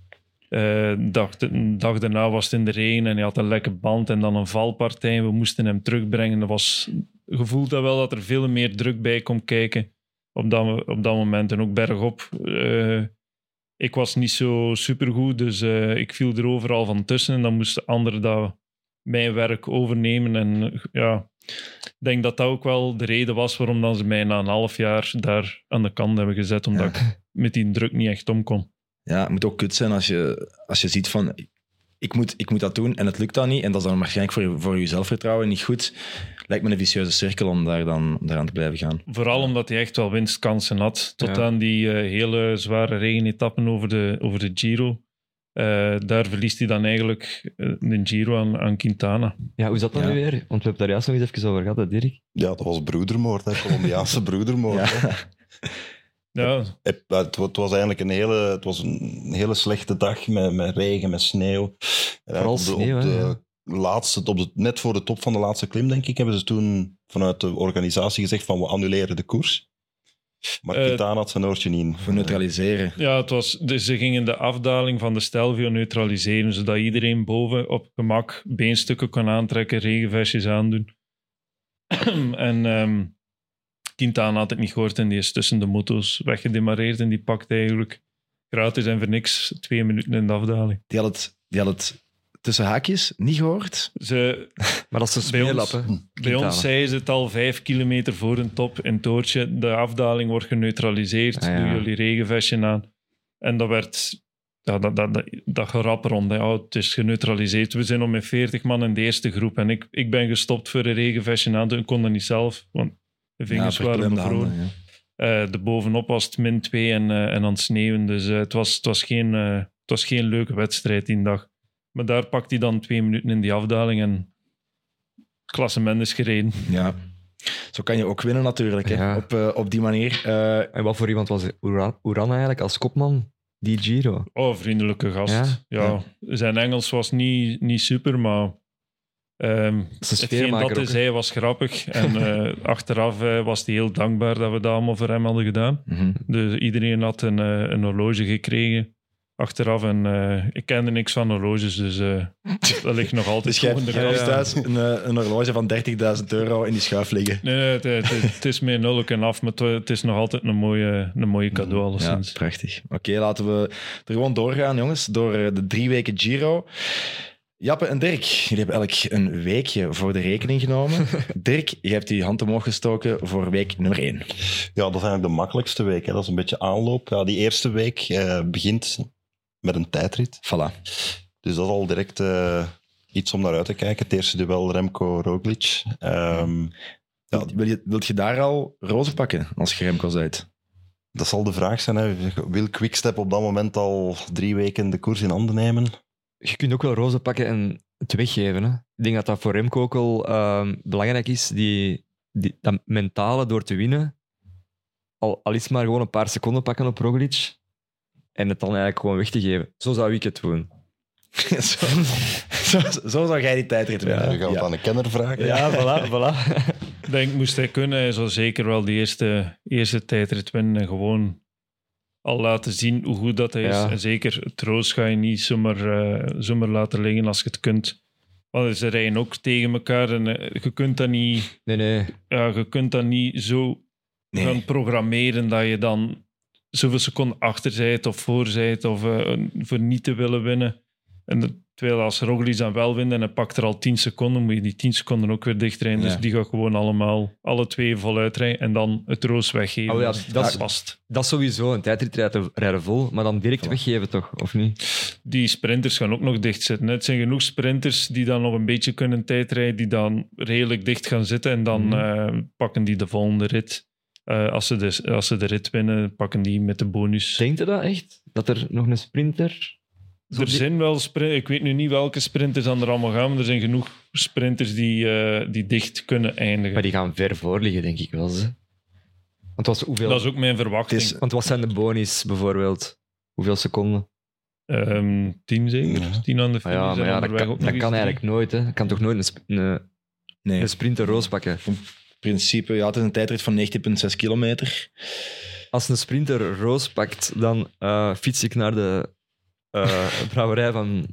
Eh, dag, een dag daarna was het in de regen en hij had een lekke band en dan een valpartij. We moesten hem terugbrengen. Dat was gevoeld dat wel dat er veel meer druk bij komt kijken op dat, op dat moment. En ook bergop. eh, ik was niet zo supergoed, dus eh, ik viel er overal van tussen. En dan moesten anderen dat mijn werk overnemen. En ja, ik denk dat dat ook wel de reden was waarom dan ze mij na een half jaar daar aan de kant hebben gezet, omdat ik met die druk niet echt om kon. Ja, het moet ook kut zijn als je, als je ziet van... Ik moet, ik moet dat doen en het lukt dan niet. En dat is dan waarschijnlijk voor, je- voor je zelfvertrouwen niet goed. Lijkt me een vicieuze cirkel om daar dan om daaraan te blijven gaan. Vooral omdat hij echt wel winstkansen had. Tot Ja. aan die eh, hele zware regenetappen over de, over de Giro. Eh, daar verliest hij dan eigenlijk eh, de Giro aan, aan Quintana. Ja, hoe zat dat Ja. nu weer? Want we hebben het daar juist nog eens even over gehad, hè, Dirk. Ja, dat was broedermoord, hè, Colombiaanse broedermoord. Ja. Ja, Het, het, het was eigenlijk een hele, het was een hele slechte dag met, met regen, met sneeuw. En Vooral op de, sneeuw, op hè, de laatste, op de, net voor de top van de laatste klim, denk ik, hebben ze toen vanuit de organisatie gezegd van we annuleren de koers. Maar Eh, Quintana had zijn oortje niet in. Voor neutraliseren. ja het was, dus ze gingen de afdaling van de Stelvio neutraliseren, zodat iedereen boven op gemak beenstukken kon aantrekken, regenvestjes aandoen. en ehm, Quintana had het niet gehoord en die is tussen de moto's weggedemareerd en die pakt eigenlijk gratis en voor niks twee minuten in de afdaling. Die had het, die had het tussen haakjes niet gehoord. Ze, Maar dat is een Bij ons- hè. Bij Quintana. ons zei ze het al vijf kilometer voor een top in Toortje. De afdaling wordt geneutraliseerd. Ah, ja. Doe jullie regenvestje aan. En dat werd ja, dat, dat, dat, dat gerap rond. hè. Oh, het is geneutraliseerd. We zijn nog met 40 man in de eerste groep. En ik, ik ben gestopt voor een regenvestje aan. Ik kon dat niet zelf, want de vingers Ja, waren bevroren. handen, ja. Eh, de bovenop was het min 2 en, eh, en aan het sneeuwen. Dus eh, het, was, het, was geen, eh, het was geen leuke wedstrijd die dag. Maar daar pakt hij dan twee minuten in die afdaling en klassement is gereden. Ja. Zo kan je ook winnen natuurlijk, hè. Ja. Op, eh, op die manier. Eh, En wat voor iemand was Uran, Uran eigenlijk als kopman? Die Giro. Oh, vriendelijke gast. Ja? Ja, zijn Engels was niet, niet super, maar ehm Dat is ook, hij was grappig. En eh, achteraf eh, was hij heel dankbaar dat we dat allemaal voor hem hadden gedaan. mhm. Dus iedereen had een, eh, een horloge gekregen achteraf. En ik kende niks van horloges, dus dat ligt nog altijd Dus jij gewoon jij hebt thuis een, een horloge van 30.000 euro in die schuif liggen. Nee, nee, het, het, het is meer nul en af, maar het, is nog altijd een mooie, een mooie cadeau, Ja, alleszins. prachtig. Oké, laten we er gewoon doorgaan, jongens, door de drie weken Giro. Jappe en Dirk, jullie hebben elk een weekje voor de rekening genomen. Dirk, je hebt die hand omhoog gestoken voor week nummer één. Ja, dat is eigenlijk de makkelijkste week. Hè. Dat is een beetje aanloop. Ja, die eerste week eh, begint met een tijdrit. Voilà. Dus dat is al direct eh, iets om naar uit te kijken. Het eerste duel Remco-Roglic. Ehm, ja, Wil je, wilt je daar al rozen pakken als je Remco uit? dat zal de vraag zijn. Hè. Wil Quickstep op dat moment al drie weken de koers in handen nemen? Je kunt ook wel rozen pakken en het weggeven. Hè? Ik denk dat dat voor Remco ook wel ehm, belangrijk is. Die, die, dat mentale door te winnen. Al, al is maar gewoon een paar seconden pakken op Roglic. En het dan eigenlijk gewoon weg te geven. Zo zou ik het doen. zo, zo, zo zou jij die tijdrit Ja, winnen. we gaan het aan een kenner vragen. Ja, voilà, voilà. Ik denk, moest hij kunnen, hij zou zeker wel die eerste, eerste tijdrit winnen en gewoon al laten zien hoe goed dat hij is. En zeker het roos ga je niet zomaar, eh, zomaar laten liggen als je het kunt. Want ze rijden ook tegen elkaar en eh, je kunt dat niet, Nee, nee. ja, je kunt dat niet zo Nee. gaan programmeren dat je dan zoveel seconden achter zijt of voor zijt of eh, voor niet te willen winnen. En terwijl als Roglic dan wel wint en hij pakt er al 10 seconden, moet je die 10 seconden ook weer dichtrijden. Ja. Dus die gaat gewoon allemaal, alle twee voluit rijden en dan het roos weggeven. Oh ja, dat is- past. Dat is sowieso. Een tijdrit rijden, vol, maar dan direct Voilà. weggeven toch? Of niet? Die sprinters gaan ook nog dicht zitten. hè. Het zijn genoeg sprinters die dan nog een beetje kunnen tijdrijden, die dan redelijk dicht gaan zitten en dan Mhm. eh, pakken die de volgende rit. Eh, als, ze de, als ze de rit winnen, pakken die met de bonus. Denkt je dat echt? Dat er nog een sprinter... zo Er zijn wel sprinters, ik weet nu niet welke sprinters dan er allemaal gaan, maar er zijn genoeg sprinters die, eh, die dicht kunnen eindigen. Maar die gaan ver voor liggen, denk ik wel. Ze. Want, was hoeveel... Dat is ook mijn verwachting. Is- Want wat zijn de bonies bijvoorbeeld? Hoeveel seconden? Ehm, tien zeker? Ja. Tien aan de Ah finish. ja, maar ja, dat kan, dat eigenlijk nooit. Hè. Je kan toch nooit een, sp- een, Nee, een sprinter roos pakken? in principe, ja, het is een tijdrit van 19,6 kilometer. Als een sprinter roos pakt, dan eh, fiets ik naar de eh, brouwerij van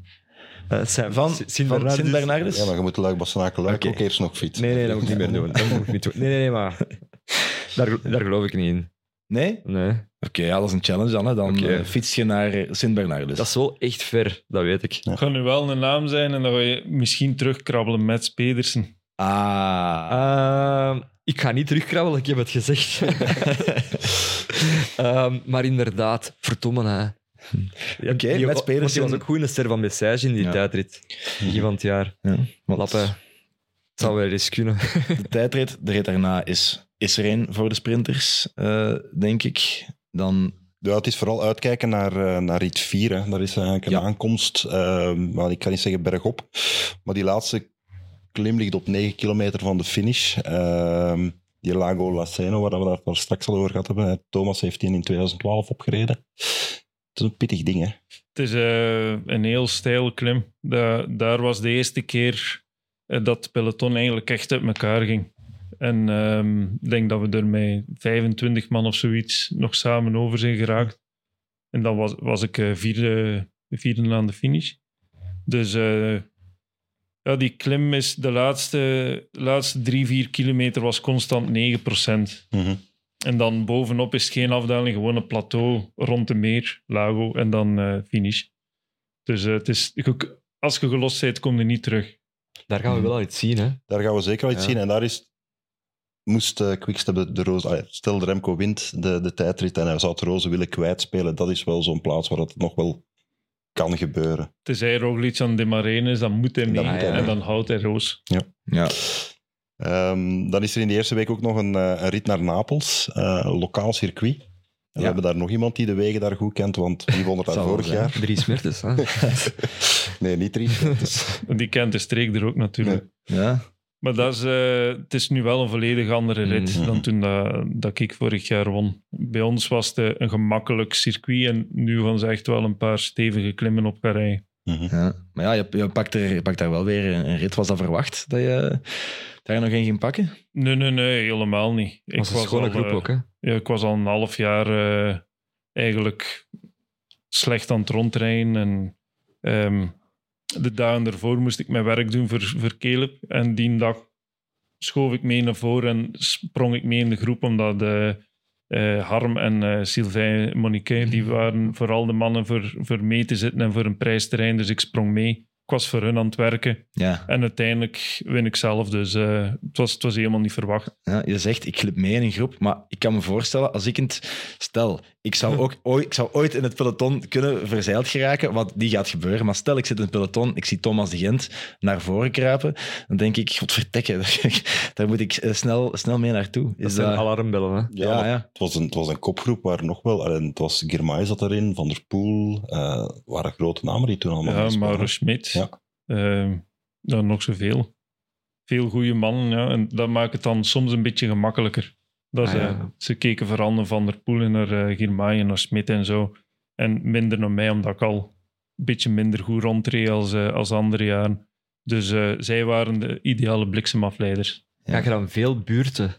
uh, Van, van Sint-Bernardus? Ja, maar je moet Luik Bastenaken Luik Oké. ook eerst nog fietsen. Nee, nee, dat moet ik niet meer doen. Dat moet ik niet doen. Nee, nee, nee, maar daar, daar geloof ik niet in. Nee? Nee. Oké, ja, dat is een challenge dan. Hè. Dan Oké. eh, fiets je naar eh, Sint-Bernardus. Dat is wel echt ver, dat weet ik. Ja. Het gaat nu wel een naam zijn en dan ga je misschien terugkrabbelen met Pedersen. Ah. Ehm, ik ga niet terugkrabbelen, ik heb het gezegd. Ehm, maar inderdaad, verdomme hè. Oké, Die- Mats want Die was ook goed in de ster van Message in die Ja. tijdrit. Begin van het jaar. Ja, want Lappen. Het zou wel eens kunnen. De tijdrit, de rit daarna, is, is er één voor de sprinters, eh, denk ik. Dan, Ja, het is vooral uitkijken naar, eh, naar rit 4. Hè. Dat is eigenlijk een Ja. aankomst. eh, maar ik kan niet zeggen bergop. Maar die laatste klim ligt op 9 kilometer van de finish. Ehm, die Lago Laceno, waar we daar straks al over gehad hebben. Thomas heeft die in 2012 opgereden. Het is een pittig ding, hè. Het is eh, een heel steile klim. Da- daar was de eerste keer eh, dat het peloton eigenlijk echt uit elkaar ging. En ehm, ik denk dat we er met 25 man of zoiets nog samen over zijn geraakt. En dan was, was ik eh, vierde, vierde aan de finish. Dus ja, die klim is de laatste, laatste drie, vier kilometer was constant 9%. Mhm. En dan bovenop is het geen afdaling, gewoon een plateau rond de meer, Lago, en dan eh, finish. Dus eh, het is, als je gelost bent, kom je niet terug. Daar gaan we wel iets zien, hè. Daar gaan we zeker wel iets Ja. zien. En daar is, moest uh, Quickstep de, de roze... ah ja, stel, de Remco wint de, de tijdrit en hij zou het roze willen kwijtspelen. Dat is wel zo'n plaats waar het nog wel kan gebeuren. Tenzij Roglic aan de Marine is, dan moet hij mee. Dan moet hij en mee. dan houdt hij roos. Ja. Ehm, dan is er in de eerste week ook nog een, eh, een rit naar Napels, eh, lokaal circuit. En we hebben daar nog iemand die de wegen daar goed kent, want wie won er daar vorig zijn. jaar? Dries Mertens, hè? Nee, niet drie. Dus, Die kent de streek er ook natuurlijk. ja. Maar dat is, eh, het is nu wel een volledig andere rit Mhm. dan toen dat, dat ik vorig jaar won. Bij ons was het een gemakkelijk circuit en nu gaan ze echt wel een paar stevige klimmen op gaan rijden. mhm. ja. Maar ja, je, je, pakt er, je pakt daar wel weer een, een rit. Was dat verwacht dat je daar nog een ging pakken? Nee, nee, nee, helemaal niet. Ik was een schone al, groep eh, ook, hè? Ja, ik was al een half jaar eh, eigenlijk slecht aan het rondrijden. En ehm, de dagen ervoor moest ik mijn werk doen voor, voor Caleb. En die dag schoof ik mee naar voren en sprong ik mee in de groep, omdat eh, eh, Harm en eh Sylvain Monique, die waren vooral de mannen voor, voor mee te zitten en voor een prijsterrein. Dus ik sprong mee. Ik was voor hun aan het werken. Ja. En uiteindelijk win ik zelf. Dus eh, het, was, het was helemaal niet verwacht. ja. Je zegt, ik glip mee in een groep. Maar ik kan me voorstellen, als ik het... Stel, ik zou, ook ooit, ik zou ooit in het peloton kunnen verzeild geraken, wat die gaat gebeuren. Maar stel, ik zit in het peloton, ik zie Thomas de Gent naar voren kruipen. Dan denk ik, godvertekke, daar moet ik eh, snel, snel mee naartoe. Dat Is zijn dat... alarmbellen, hè? Ja, Ja. Het, was een, het was een kopgroep waar nog wel... Het was Girmay zat erin, Van der Poel, eh waren grote namen die toen allemaal Ja. Mauro Schmidt. Ja. Ehm, dan nog zoveel. Veel goede mannen, ja. En dat maakt het dan soms een beetje gemakkelijker. Dat Ah, ze, ja. ze keken vooral naar Van der Poel en naar uh, Girmay en naar Smit en zo. En minder naar mij, omdat ik al een beetje minder goed rondreed als, eh, als andere jaren. Dus eh, zij waren de ideale bliksemafleiders. Ja. Ga je dan veel buurten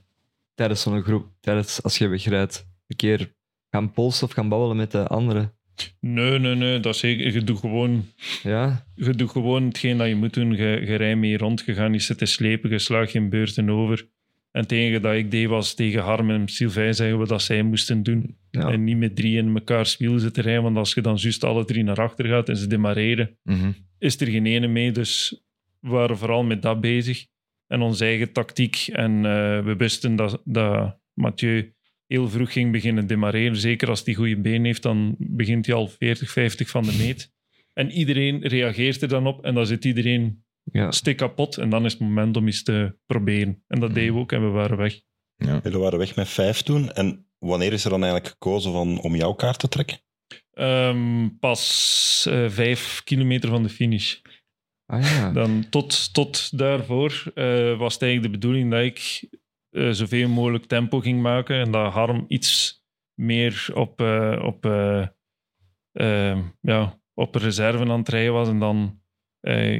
tijdens zo'n groep, tijdens, als je wegrijdt, een keer gaan polsen of gaan babbelen met de anderen? Nee, nee, nee, dat is zeker. Je doet gewoon Ja? je doet gewoon hetgeen dat je moet doen. Je, je rijdt mee rond, je gaat niet zitten slepen, je slaagt geen beurten over. En het enige dat ik deed was tegen Harm en Sylvain zeggen we dat zij moesten doen. Ja. En niet met drie in mekaars wiel zitten rijden, want als je dan juist alle drie naar achter gaat en ze demareren, Mhm. is er geen ene mee. Dus we waren vooral met dat bezig. En onze eigen tactiek. En eh, we wisten dat, dat Mathieu heel vroeg ging beginnen demareren. Zeker als hij goede been heeft, dan begint hij al 40, 50 van de meet. En iedereen reageert er dan op en dan zit iedereen Ja. stik kapot. En dan is het moment om eens te proberen. En dat deden we ook en we waren weg. Ja. Jullie waren weg met vijf toen. En wanneer is er dan eigenlijk gekozen van, om jouw kaart te trekken? Ehm, pas eh, vijf kilometer van de finish. Ah ja. Dan tot, tot daarvoor eh, was het eigenlijk de bedoeling dat ik eh, zoveel mogelijk tempo ging maken en dat Harm iets meer op, eh, op, eh, ja, op reserve aan het rijden was. En dan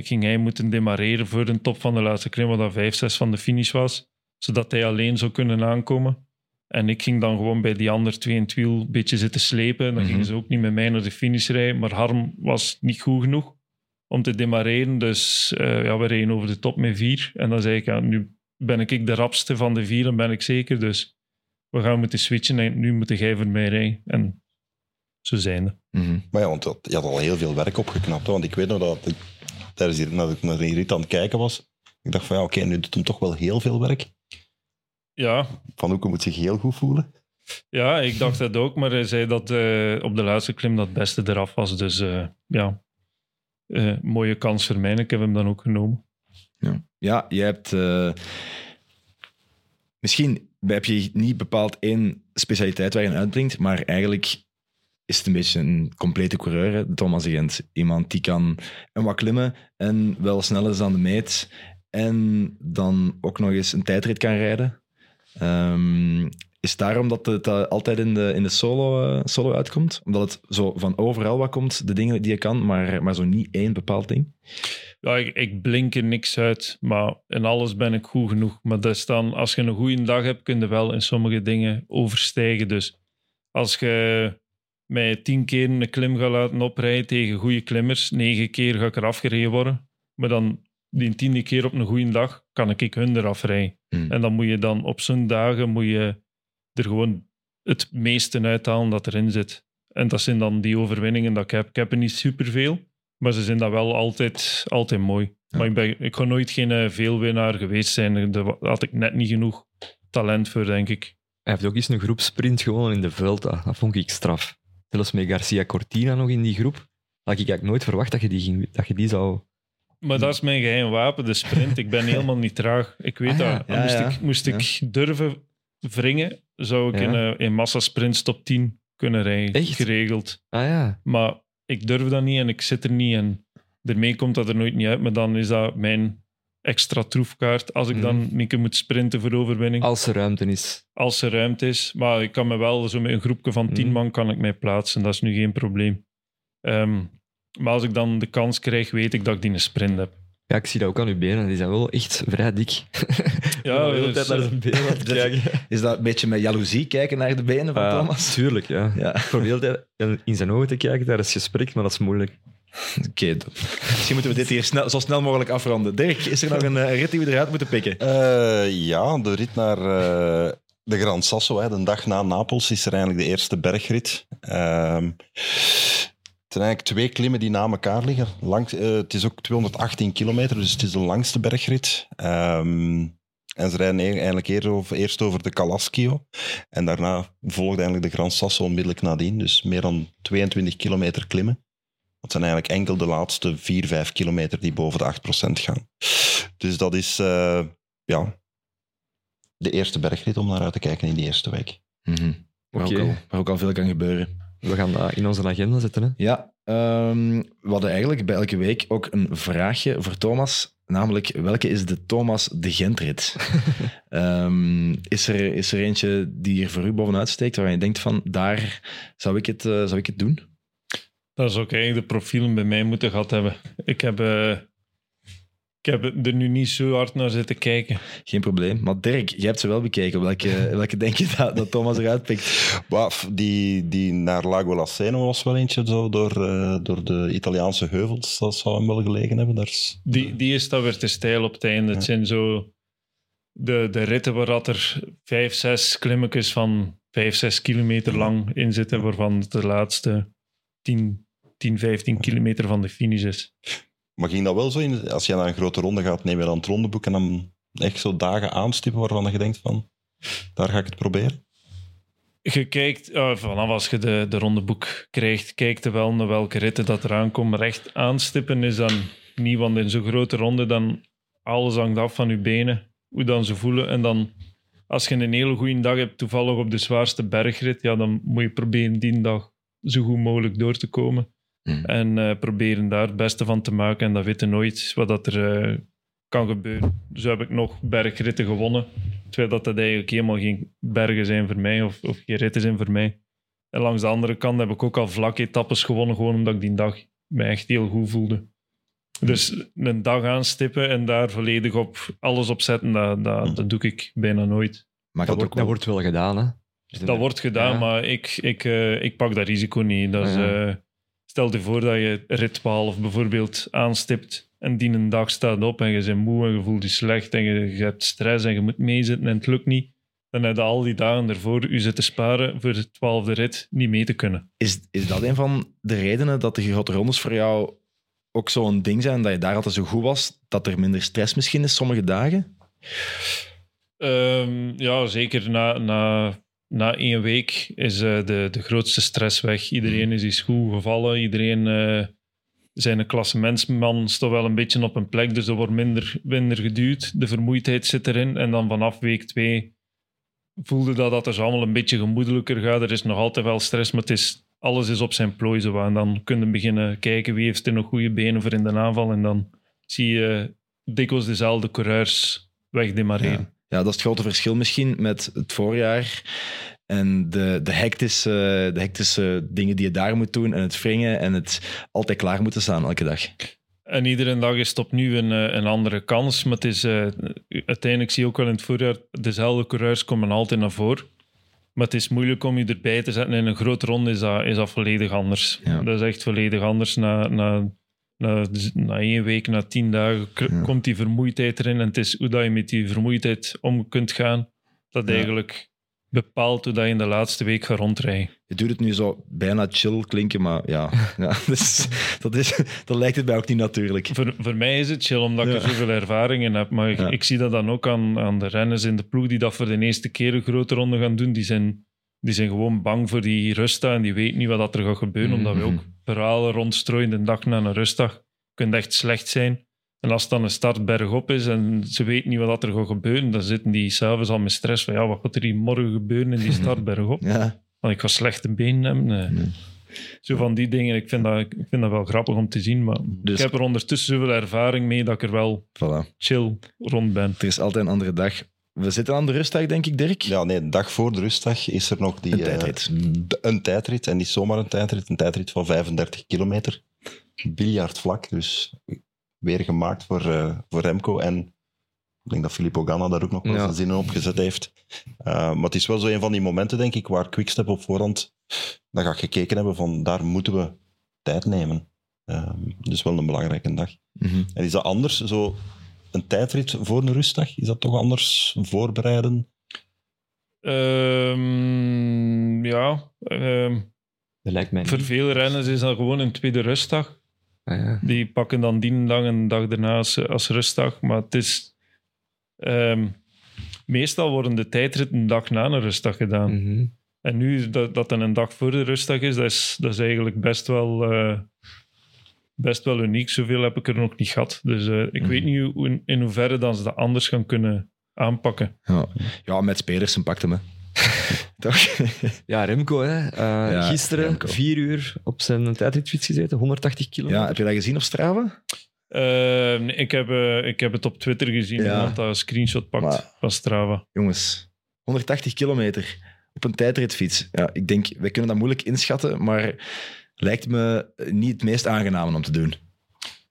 ging hij moeten demareren voor de top van de laatste klim, wat dat 5, 6 van de finish was, zodat hij alleen zou kunnen aankomen. En ik ging dan gewoon bij die andere twee in het wiel een beetje zitten slepen. Dan Mhm. gingen ze ook niet met mij naar de finish rijden. Maar Harm was niet goed genoeg om te demareren. Dus ja, we reden over de top met vier. En dan zei ik, ja, nu ben ik de rapste van de vier, ben ik zeker. Dus we gaan moeten switchen en nu moet jij voor mij rijden. En zo zijn. Mhm. Maar ja, want dat- je had al heel veel werk opgeknapt. Hè? Want ik weet nog dat ik tijdens die, dat ik naar die rit aan het kijken was. Ik dacht van ja, oké, nu doet hem toch wel heel veel werk. Ja, Van Hoeken moet zich heel goed voelen. ja, ik dacht dat ook. Maar hij zei dat eh, op de laatste klim dat het beste eraf was. Dus eh, ja, Eh, mooie kans voor mij. Ik heb hem dan ook genomen. Ja, je hebt... eh, misschien heb je niet bepaald één specialiteit waar je in uitblinkt, maar eigenlijk is het een beetje een complete coureur, Thomas Gent. Iemand die kan en wat klimmen en wel sneller is dan de meet en dan ook nog eens een tijdrit kan rijden. Ehm, is het daarom dat het eh, altijd in de, in de solo, eh, solo uitkomt? Omdat het zo van overal wat komt, de dingen die je kan, maar, maar zo niet één bepaald ding? Ja, ik, ik blink er niks uit, maar in alles ben ik goed genoeg. Maar dat is dan, als je een goede dag hebt, kun je wel in sommige dingen overstijgen. Dus als je mij tien keer een klim gaat laten oprijden tegen goede klimmers, negen keer ga ik er afgereden worden. Maar dan die tiende keer op een goede dag kan ik hun eraf rijden. Hmm. En dan moet je dan op zo'n dagen moet je er gewoon het meeste uithalen dat erin zit. En dat zijn dan die overwinningen dat ik heb. Ik heb er niet superveel, maar ze zijn dan wel altijd, altijd mooi. Ja. Maar ik, ben, ik ga nooit geen eh, veelwinnaar geweest zijn. Daar had ik net niet genoeg talent voor, denk ik. Hij heeft ook eens een groepsprint gewonnen in de Vuelta. Dat vond ik straf. Zelfs met Garcia Cortina nog in die groep. had ik eigenlijk nooit verwacht dat je die, ging, dat je die zou... Maar dat is mijn geheim wapen, de sprint. Ik ben helemaal niet traag. Ik weet Ah, ja. dat. Ja, moest ik, moest ik durven wringen, zou ik Ja. in, eh, in massasprints top 10 kunnen rijden. Echt? Geregeld. Ah ja, Maar ik durf dat niet en ik zit er niet. En daarmee komt dat er nooit niet uit. Maar dan is dat mijn extra troefkaart. Als ik dan Mhm. een keer moet sprinten voor overwinning. als er ruimte is. Als er ruimte is. Maar ik kan me wel, zo met een groepje van tien Mhm. man kan ik mij plaatsen. Dat is nu geen probleem. Ehm, maar als ik dan de kans krijg, weet ik dat ik die een sprint heb. Ja, ik zie dat ook aan uw benen. Die zijn wel echt vrij dik. Ja, de hele dat tijd is, naar eh, zijn benen aan het kijken. Is dat een beetje met jaloezie kijken naar de benen van Ah, Thomas? Tuurlijk, ja. Ja, Ik probeer de hele tijd in zijn ogen te kijken tijdens gesprek, maar dat is moeilijk. oké. dan. Misschien moeten we dit hier snel, zo snel mogelijk afronden. Dirk, is er nog een eh, rit die we eruit moeten pikken? Eh, ja, de rit naar eh, de Gran Sasso, hè, de dag na Napels, is er eigenlijk de eerste bergrit. Ehm, het zijn eigenlijk twee klimmen die na elkaar liggen. Langs, eh, het is ook 218 kilometer, dus het is de langste bergrit. Ehm, en ze rijden e- eigenlijk eerst over, eerst over de Calaschio. En daarna volgt eigenlijk de Gran Sasso onmiddellijk nadien. Dus meer dan 22 kilometer klimmen. Dat zijn eigenlijk enkel de laatste 4, 5 kilometer die boven de 8% gaan. Dus dat is eh, ja, de eerste bergrit om naar uit te kijken in die eerste week. Waar, ook al, waar ook al veel kan gebeuren. We gaan dat in onze agenda zetten. Hè? Ja, ehm, we hadden eigenlijk bij elke week ook een vraagje voor Thomas. Namelijk, welke is de Thomas de Gentrit? Ehm, is, er, is er eentje die er voor u bovenuit steekt, waarvan je denkt van, daar zou ik het, eh, zou ik het doen? Dat is ook eigenlijk de profielen bij mij moeten gehad hebben. Ik heb, eh, ik heb er nu niet zo hard naar zitten kijken. Geen probleem. Maar Dirk, jij hebt ze wel bekeken. Welke, welke denk je dat, dat Thomas eruit pikt? Waf, die, die naar Lago Laceno was wel eentje zo door, eh, door de Italiaanse heuvels. Dat zou hem wel gelegen hebben. Daar is, Die, die is dan weer te stijl op het einde. Het zijn zo de, de ritten waar dat er vijf, zes klimmetjes van vijf, zes kilometer lang in zitten, waarvan de laatste 10, 10 15 kilometer van de finish is. Maar ging dat wel zo in? Als je naar een grote ronde gaat, neem je dan het rondeboek en dan echt zo dagen aanstippen waarvan je denkt van, daar ga ik het proberen? Je kijkt, eh, vanaf als je de, de rondeboek krijgt, kijkt je wel naar welke ritten dat eraan komen. Recht aanstippen is dan niet, want in zo'n grote ronde dan alles hangt af van je benen, hoe dan ze voelen. En dan, als je een hele goede dag hebt, toevallig op de zwaarste bergrit, ja, dan moet je proberen die dag zo goed mogelijk door te komen. Hmm. En eh, proberen daar het beste van te maken. En dat weten nooit wat dat er eh, kan gebeuren. Zo heb ik nog bergritten gewonnen. Terwijl dat, dat eigenlijk helemaal geen bergen zijn voor mij of, of geen ritten zijn voor mij. En langs de andere kant heb ik ook al vlakke etappes gewonnen, gewoon omdat ik die dag mij echt heel goed voelde. Dus een dag aanstippen en daar volledig op alles op zetten, dat, dat, dat doe ik bijna nooit. Maar Dat, dat, wordt, ook dat wel. wordt wel gedaan, hè? Dus Dat wordt gedaan, Ja. maar ik, ik, eh, ik pak dat risico niet. Dat is. Stel je voor dat je rit 12 bijvoorbeeld aanstipt en die een dag staat op en je bent moe en je voelt je slecht en je, je hebt stress en je moet meezitten en het lukt niet. Dan heb je al die dagen ervoor je zitten sparen voor de twaalfde rit niet mee te kunnen. Is, is dat een van de redenen dat de grote rondes voor jou ook zo'n ding zijn, dat je daar altijd zo goed was, dat er minder stress misschien is sommige dagen? Ehm, ja, zeker na, na, na één week is eh, de, de grootste stress weg. Iedereen is eens goed gevallen. Iedereen eh zijn een klassementsman staat wel een beetje op een plek, dus er wordt minder, minder geduwd. De vermoeidheid zit erin. En dan vanaf week twee voelde dat dat dus allemaal een beetje gemoedelijker gaat. Er is nog altijd wel stress, maar het is, alles is op zijn plooi. En dan kunnen beginnen kijken wie heeft er nog goede benen voor in de aanval. En dan zie je dikwijls dezelfde coureurs wegdemareren. Ja. Ja, dat is het grote verschil misschien met het voorjaar en de, de, hectische, de hectische dingen die je daar moet doen en het wringen en het altijd klaar moeten staan elke dag. En iedere dag is het opnieuw een, eh, een andere kans. Maar het is, eh, uiteindelijk zie je ook wel in het voorjaar, dezelfde coureurs komen altijd naar voren. Maar het is moeilijk om je erbij te zetten. In een grote ronde is dat, is dat volledig anders. Ja. Dat is echt volledig anders. Na, na, na, na één week, na tien dagen, Ja. komt die vermoeidheid erin. En het is hoe dat je met die vermoeidheid om kunt gaan, dat Ja. eigenlijk bepaalt hoe dat je in de laatste week gaat rondrijden. Je doet het nu zo bijna chill klinken, maar ja, ja dus, dat, is, dat lijkt het bij ook niet natuurlijk. Voor, voor mij is het chill, omdat ik er zoveel ervaring in heb. Maar ik, zie dat dan ook aan, aan de renners in de ploeg die dat voor de eerste keer een grote ronde gaan doen. Die zijn, die zijn gewoon bang voor die rusta en die weten niet wat dat er gaat gebeuren, omdat we Mhm. ook verhalen rondstrooien de dag na een rustdag. kunt echt slecht zijn. En als het dan een start bergop is en ze weten niet wat er gaat gebeuren, dan zitten die s'avonds al met stress van ja, wat gaat er hier morgen gebeuren in die start bergop? Ja. Want ik ga slechte benen hebben. Nee. Nee. Zo van die dingen, ik vind, dat, ik vind dat wel grappig om te zien. Maar Dus- ik heb er ondertussen zoveel ervaring mee dat ik er wel Voilà. chill rond ben. Er is altijd een andere dag. We zitten aan de rustdag, denk ik, Dirk. Ja, nee, de dag voor de rustdag is er nog die... Een eh, tijdrit. een tijdrit, en niet zomaar een tijdrit. Een tijdrit van 35 kilometer. Biljartvlak, dus weer gemaakt voor, eh, voor Remco. En ik denk dat Filippo Ganna daar ook nog wel Ja. zijn zinnen op gezet heeft. Eh, maar het is wel zo een van die momenten, denk ik, waar Quickstep op voorhand dan gaat gekeken hebben van daar moeten we tijd nemen. Ehm, dus wel een belangrijke dag. Mhm. En is dat anders, zo een tijdrit voor een rustdag? Is dat toch anders voorbereiden? Ehm, ja, ehm, Dat lijkt mij voor niet. veel renners is dat gewoon een tweede rustdag. Ah, ja. Die pakken dan die dag en de dag daarna als, als rustdag. Maar het is... ehm, meestal worden de tijdritten een dag na een rustdag gedaan. Mhm. En nu dat dat dan een dag voor de rustdag is, dat is, dat is eigenlijk best wel, eh, best wel uniek. Zoveel heb ik er nog niet gehad. Dus eh, ik Mhm. weet niet hoe, in, in hoeverre dan ze dat anders gaan kunnen aanpakken. Ja. ja, met Pedersen pakt hem, hè. Toch? Ja, Remco, hè. Eh, Ja, gisteren Remco. vier uur op zijn tijdritfiets gezeten, 180 kilometer. ja, heb je dat gezien op Strava? Eh, nee, ik, heb, ik heb het op Twitter gezien. Ja. Iemand dat een screenshot pakt Maar- van Strava. Jongens, 180 kilometer op een tijdritfiets. Ja, ik denk, wij kunnen dat moeilijk inschatten, maar lijkt me niet het meest aangename om te doen.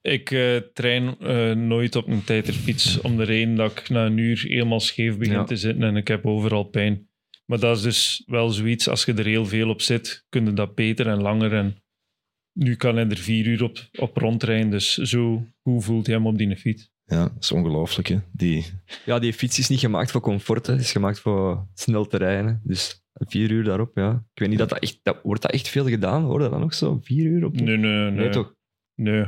Ik eh, train eh, nooit op een tijdritfiets om de reden dat ik na een uur helemaal scheef begin Ja. te zitten en ik heb overal pijn. Maar dat is dus wel zoiets, als je er heel veel op zit, kun je dat beter en langer. En nu kan hij er vier uur op, op rondrijden, dus zo hoe voelt hij hem op die fiets? Ja, dat is ongelooflijk, hè. Die, Ja, die fiets is niet gemaakt voor comfort, hè. Het is gemaakt voor snel te rijden. Dus vier uur daarop, ja. Ik weet niet, dat dat echt... Dat, wordt dat echt veel gedaan? Hoor dat dan nog zo? Vier uur op? Nee, nee, nee. Nee, toch? Nee.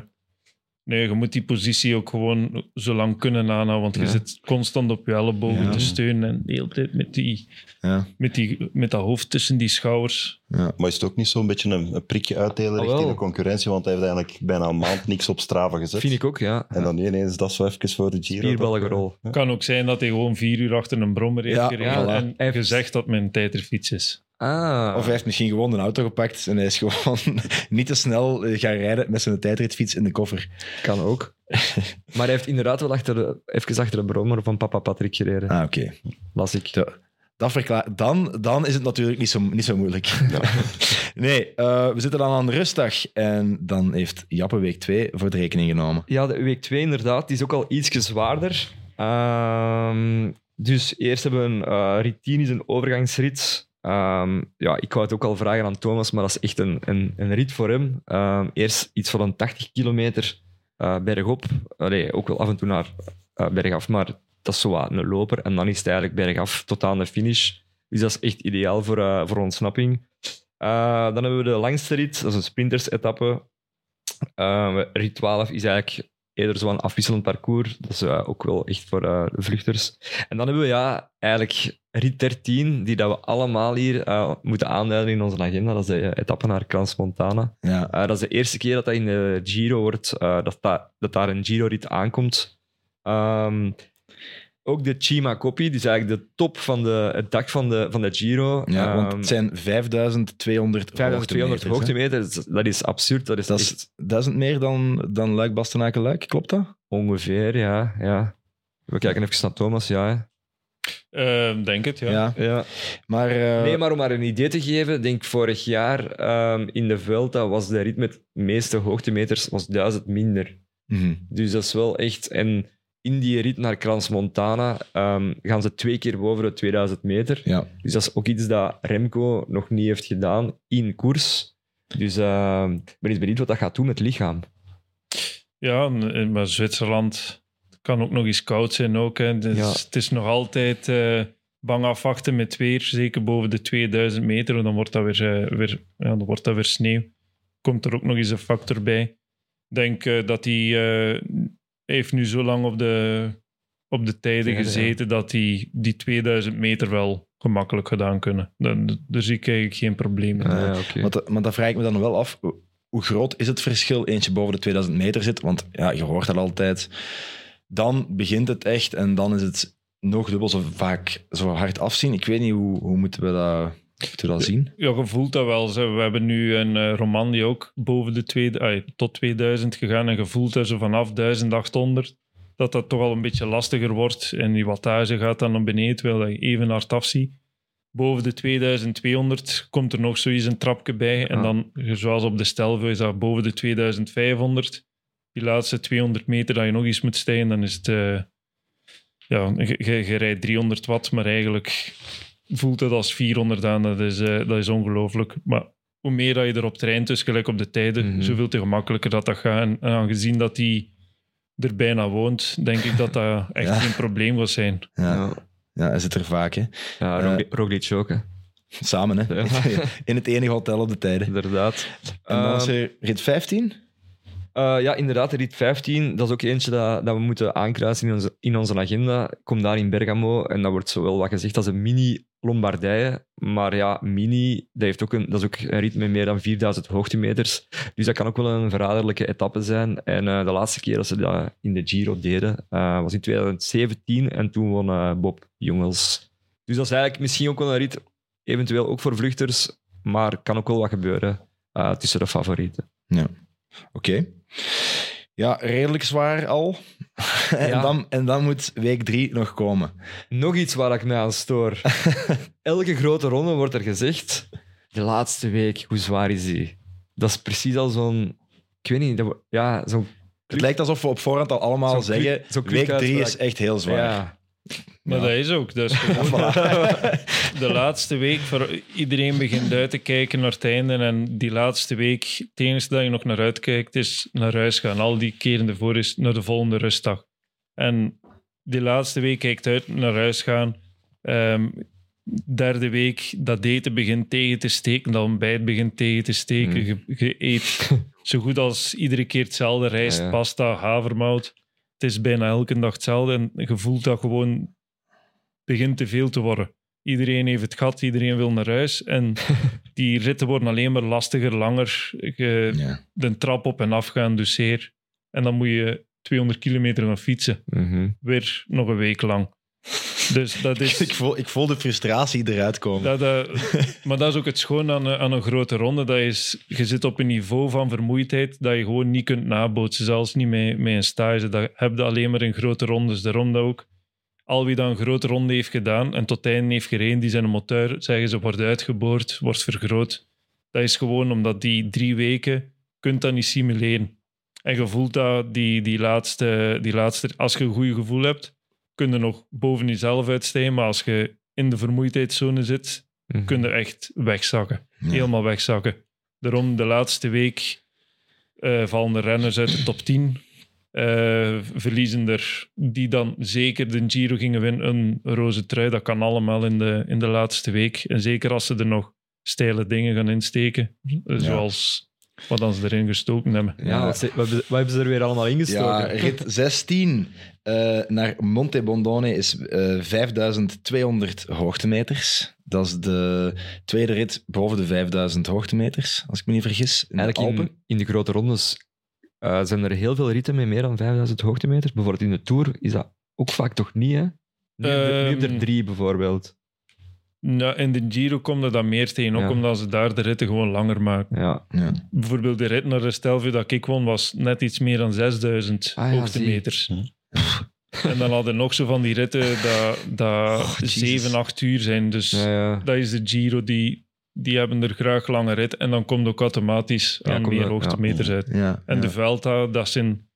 Nee, je moet die positie ook gewoon zo lang kunnen aanhouden, want je Ja. zit constant op je ellebogen Ja. te steunen en de hele tijd met, die, ja, met, die, met dat hoofd tussen die schouders. ja. Maar is het ook niet zo'n beetje een, een prikje uitdelen Ah, richting de concurrentie? Want hij heeft eigenlijk bijna een maand niks op Strava gezet. Vind ik ook, ja. En dan ineens dat zo even voor de Giro. Spierballengerol. Ja. kan ook zijn dat hij gewoon vier uur achter een brommer heeft Ja, gereden ja, en hij heeft- gezegd dat mijn tijdritfiets is. Ah. Of hij heeft misschien gewoon een auto gepakt en hij is gewoon niet te snel eh, gaan rijden met zijn tijdritfiets in de koffer. Kan ook. maar hij heeft inderdaad wel achter de, even achter de brommer van papa Patrick gereden. Ah, oké. Las ik. Dat verklaart. Dan, dan is het natuurlijk niet zo, niet zo moeilijk. nee, eh, we zitten dan aan de rustdag en dan heeft Jappe week 2 voor de rekening genomen. Ja, de week 2 inderdaad. Die is ook al iets zwaarder. Ehm, dus eerst hebben we een uh, rit 10 is een overgangsrit. Ehm, ja, ik wou het ook al vragen aan Thomas, maar dat is echt een, een, een rit voor hem. Ehm, eerst iets van een 80 kilometer eh, bergop. Allee, ook wel af en toe naar eh, bergaf, maar dat is zo wat een loper. En dan is het eigenlijk bergaf tot aan de finish. Dus dat is echt ideaal voor, eh, voor ontsnapping. Dan hebben we de langste rit, dat is een sprinters-etappe. Eh, rit 12 is eigenlijk eerder zo'n afwisselend parcours. Dat is eh, ook wel echt voor de vluchters. En dan hebben we ja, eigenlijk rit 13, die dat we allemaal hier eh, moeten aanduiden in onze agenda. Dat is de etappe naar Crans Montana. Ja, dat is de eerste keer dat dat in de Giro wordt, dat, da- dat daar een Giro-rit aankomt. Ehm, ook de Cima Coppi, die is eigenlijk de top van de, het dak van de, van de Giro. ja want Ehm, het zijn 5200 5200 hoogtemeters. Dat is absurd. Dat is, Dat echt is duizend meer dan, dan Luik Bastenaken Luik, klopt dat? ongeveer, ja, ja. We kijken even naar Thomas, ja. hè. Eh, denk het, ja. ja. Maar, eh, Nee, maar om maar een idee te geven, denk vorig jaar ehm, in de Vuelta was de rit met de meeste hoogtemeters was 1000 minder. mhm. Dus dat is wel echt... En in die rit naar Crans Montana ehm, gaan ze twee keer boven de 2000 meter. ja. Dus dat is ook iets dat Remco nog niet heeft gedaan in koers. Dus ehm, ik ben eens benieuwd wat dat gaat doen met het lichaam. Ja, maar Zwitserland kan ook nog eens koud zijn. Ook, hè. Dus Ja. Het is nog altijd eh, bang afwachten met weer, zeker boven de 2000 meter. want Dan wordt dat weer, eh, weer, ja, dan wordt dat weer sneeuw. Komt er ook nog eens een factor bij. Ik denk eh, dat hij eh, heeft nu zo lang op de, op de tijden ja. gezeten dat hij die 2000 meter wel gemakkelijk gedaan kunnen. Daar, daar zie ik eigenlijk geen probleem in. Ah, ja, oké. Maar, dat- maar dat vraag ik me dan wel af. hoe groot is het verschil eentje boven de 2000 meter zit? Want ja, je hoort dat altijd. Dan begint het echt en dan is het nog dubbel zo vaak zo hard afzien. Ik weet niet, hoe, hoe moeten we dat, moeten we dat zien? Ja, je voelt dat wel. Zo. We hebben nu een eh, roman die ook boven de tweede, tot 2000 gegaan en je voelt er zo vanaf 1800 dat dat toch al een beetje lastiger wordt en die wattage gaat dan naar beneden, terwijl je even hard afziet. Boven de 2200 komt er nog zoiets een trapje bij en Ja. dan, zoals op de Stelvio, is dat boven de 2500. Die laatste 200 meter dat je nog eens moet stijgen, dan is het... eh, ja, je, je, je rijdt 300 watt, maar eigenlijk voelt het als 400 aan. Dat is, eh, dat is ongelooflijk. Maar hoe meer dat je erop traint, dus gelijk op de tijden, Mhm. zoveel te gemakkelijker dat dat gaat. En, en aangezien dat hij er bijna woont, denk ik dat dat echt Ja. geen probleem gaat zijn. Ja, Ja, hij zit er vaak, hè. ja Eh, Roglic- ook, hè. Samen, hè. Ja. In het enige hotel op de tijden. inderdaad. En dan is Ehm, er rit 15. Eh, ja, inderdaad, de rit 15, dat is ook eentje dat, dat we moeten aankruisen in onze, in onze agenda. Kom daar in Bergamo en dat wordt zowel wat gezegd als een mini-Lombardije. Maar ja, mini, dat, heeft ook een, dat is ook een rit met meer dan 4000 hoogtemeters. Dus dat kan ook wel een verraderlijke etappe zijn. En eh, de laatste keer dat ze dat in de Giro deden, eh, was in 2017 en toen won eh, Bob Jongels. Dus dat is eigenlijk misschien ook wel een rit, eventueel ook voor vluchters, maar kan ook wel wat gebeuren tussen de favorieten. Oké. Ja, redelijk zwaar al. en, Ja. dan, en dan moet week 3 nog komen. Nog iets waar ik mij aan stoor. Elke grote ronde wordt er gezegd, de laatste week, hoe zwaar is die? Dat is precies al zo'n... Ik weet niet, dat, ja, zo'n... Het lijkt alsof we op voorhand al allemaal zeggen, week 3 klikuitspraak. is echt heel zwaar. Ja. Maar Ja. dat is ook. Dat is gewoon de laatste week, voor iedereen begint uit te kijken naar het einde. En die laatste week, het enige dat je nog naar uitkijkt, is naar huis gaan. Al die keren ervoor is naar de volgende rustdag. En die laatste week kijkt uit naar huis gaan. Ehm, derde week, dat eten begint tegen te steken, dat ontbijt begint tegen te steken. Mm. Je, je eet zo goed als iedere keer hetzelfde. Rijst, Ja, ja. pasta, havermout. Het is bijna elke dag hetzelfde. En je voelt dat gewoon begint te veel te worden. Iedereen heeft het gat, iedereen wil naar huis. En die ritten worden alleen maar lastiger, langer. Je, Ja. de trap op en af gaan, dus zeer. En dan moet je 200 kilometer gaan fietsen. Mhm. Weer nog een week lang. Dus dat is... Ik, voel, ik voel de frustratie eruit komen. Dat, eh, maar dat is ook het schoon aan, een- aan een grote ronde. Dat is, je zit op een niveau van vermoeidheid dat je gewoon niet kunt nabootsen. Zelfs niet met, met een stage. Dat heb je alleen maar in grote rondes. Daarom dat ook al wie dat een grote ronde heeft gedaan en tot einde heeft gereden, die zijn motor, zeggen ze, wordt uitgeboord, wordt vergroot. Dat is gewoon omdat die drie weken kunt dat niet simuleren. En je voelt dat die, die, laatste, die laatste... Als je een goed gevoel hebt, kun je nog boven jezelf uitstijgen. Maar als je in de vermoeidheidszone zit, Mhm. kun je echt wegzakken. Ja. Helemaal wegzakken. Daarom de laatste week eh, vallen de renners uit de top 10. Eh, verliezen er die dan zeker de Giro gingen winnen een roze trui. Dat kan allemaal in de, in de laatste week. En zeker als ze er nog steile dingen gaan insteken. Zoals wat dan ze erin gestoken hebben. Ja, wat, ze- wat, hebben- wat hebben ze er weer allemaal ingestoken? Ja, rit 16 eh, naar Monte Bondone is eh 5200 hoogtemeters. Dat is de tweede rit boven de 5000 hoogtemeters, als ik me niet vergis. In de Eigenlijk Alpen. in, in de grote rondes eh, zijn er heel veel ritten met meer dan 5000 hoogtemeters. Bijvoorbeeld in de Tour is dat ook vaak toch niet, hè? Nu, heb je- nu heb je er Ehm, drie, bijvoorbeeld. Nou, in de Giro komt er dan meer tegen, ook Ja. omdat ze daar de ritten gewoon langer maken. Ja. Ja. Bijvoorbeeld de rit naar de Stelvio dat ik won, was net iets meer dan 6000 Ah ja, hoogtemeters. zie. En dan hadden nog zo van die ritten dat, dat Oh, Jezus. 7, 8 uur zijn. Dus Ja, ja. dat is de Giro, die, die hebben er graag lange rit. En dan komt ook automatisch Ja, aan meer er- hoogtemeters uit. Ja, En ja. de Vuelta, dat zijn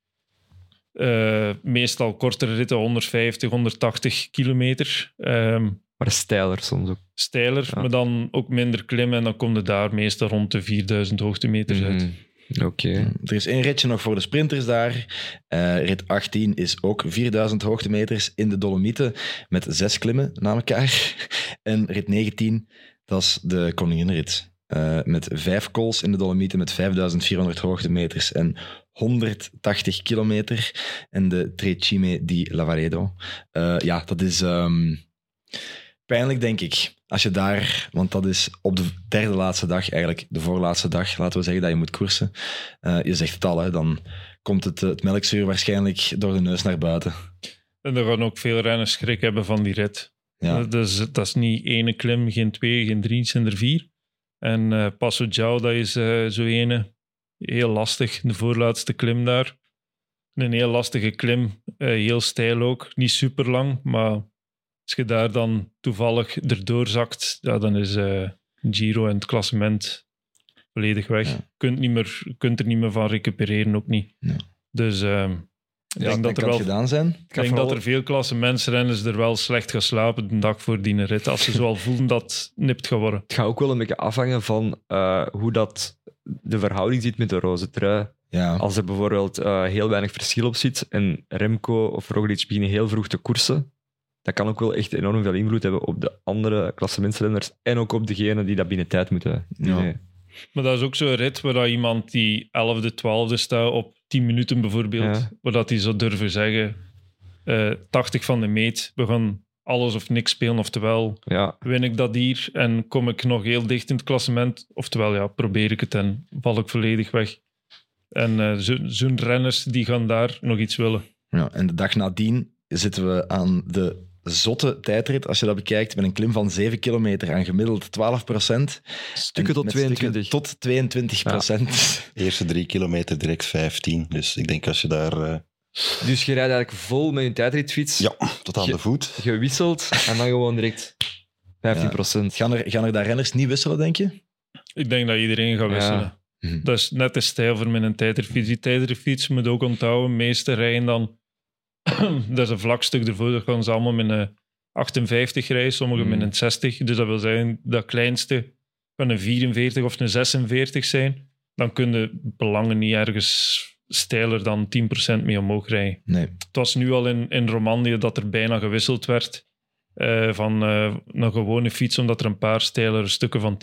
eh, meestal kortere ritten, 150, 180 kilometer. Ehm, Maar steiler soms ook. steiler, Ja. maar dan ook minder klimmen. En dan kom je daar meestal rond de 4000 hoogtemeters uit. Mhm. Oké. Er is één ritje nog voor de sprinters daar. Eh, rit 18 is ook 4000 hoogtemeters in de Dolomieten met zes klimmen na elkaar. En rit 19, dat is de koninginrit. Eh, met vijf calls in de Dolomieten met 5400 hoogtemeters en 180 kilometer. En de Trecime di Lavaredo. Eh, ja, dat is... ehm, Pijnlijk, denk ik. Als je daar, want dat is op de derde laatste dag, eigenlijk de voorlaatste dag, laten we zeggen dat je moet koersen. Eh, je zegt het al, hè, dan komt het, het melkzuur waarschijnlijk door de neus naar buiten. En er gaan ook veel renners schrik hebben van die rit. Ja. Dat, is, dat is niet ene klim, geen twee, geen drie, zijn er vier. En eh Passo Giao, dat is eh, zo ene. Heel lastig, de voorlaatste klim daar. Een heel lastige klim, eh, heel steil ook. Niet super lang, maar als je daar dan toevallig erdoor zakt, ja, dan is eh, Giro en het klassement volledig weg. Ja. Je kunt, niet meer, kunt er niet meer van recupereren, ook niet. Ja. Dus ehm, ik denk dat er kan wel gedaan zijn. ik denk vooral- dat er veel klassementsrenners er wel slecht gaan slapen de dag voor die rit. Als ze zo al voelen dat het nipt gaat worden. Het gaat ook wel een beetje afhangen van eh, hoe dat de verhouding zit met de roze trui. Ja. Als er bijvoorbeeld eh, heel weinig verschil op zit en Remco of Roglic beginnen heel vroeg te koersen, dat kan ook wel echt enorm veel invloed hebben op de andere klassementsrenners en ook op degene die dat binnen tijd moeten. Ja. Nee. Maar dat is ook zo'n rit waar dat iemand die 11e, 12e staat op 10 minuten bijvoorbeeld, Ja. waar dat die zou durven zeggen, eh 80 van de meet, we gaan alles of niks spelen. Oftewel, Ja, win ik dat hier en kom ik nog heel dicht in het klassement. Oftewel, ja, probeer ik het en val ik volledig weg. En eh, zo- zo'n renners die gaan daar nog iets willen. Ja, en de dag nadien zitten we aan de zotte tijdrit. Als je dat bekijkt, met een klim van 7 kilometer aan gemiddeld 12 procent. stukken tot 22. Tot 22 procent. Eerste drie kilometer direct 15. Dus ik denk als je daar eh, Dus je rijdt eigenlijk vol met je tijdritfiets, ja, tot aan Je- de voet. gewisseld en dan gewoon direct 15% Gaan, er, gaan er daar renners niet wisselen, denk je? Ik denk dat iedereen gaat Ja. wisselen. Hm. Dat is net de stijl voor mijn tijdritfiets. Die tijdritfiets moet ook onthouden. De meeste rijden dan... dat is een vlak stuk ervoor. Dat gaan ze allemaal met een 58 rijden, sommigen Mm. met een 60. Dus dat wil zeggen, dat kleinste kan een 44 of een 46 zijn. Dan kunnen belangen niet ergens steiler dan 10% mee omhoog rijden. Nee. Het was nu al in, in Romandie dat er bijna gewisseld werd eh, van eh, een gewone fiets, omdat er een paar steilere stukken van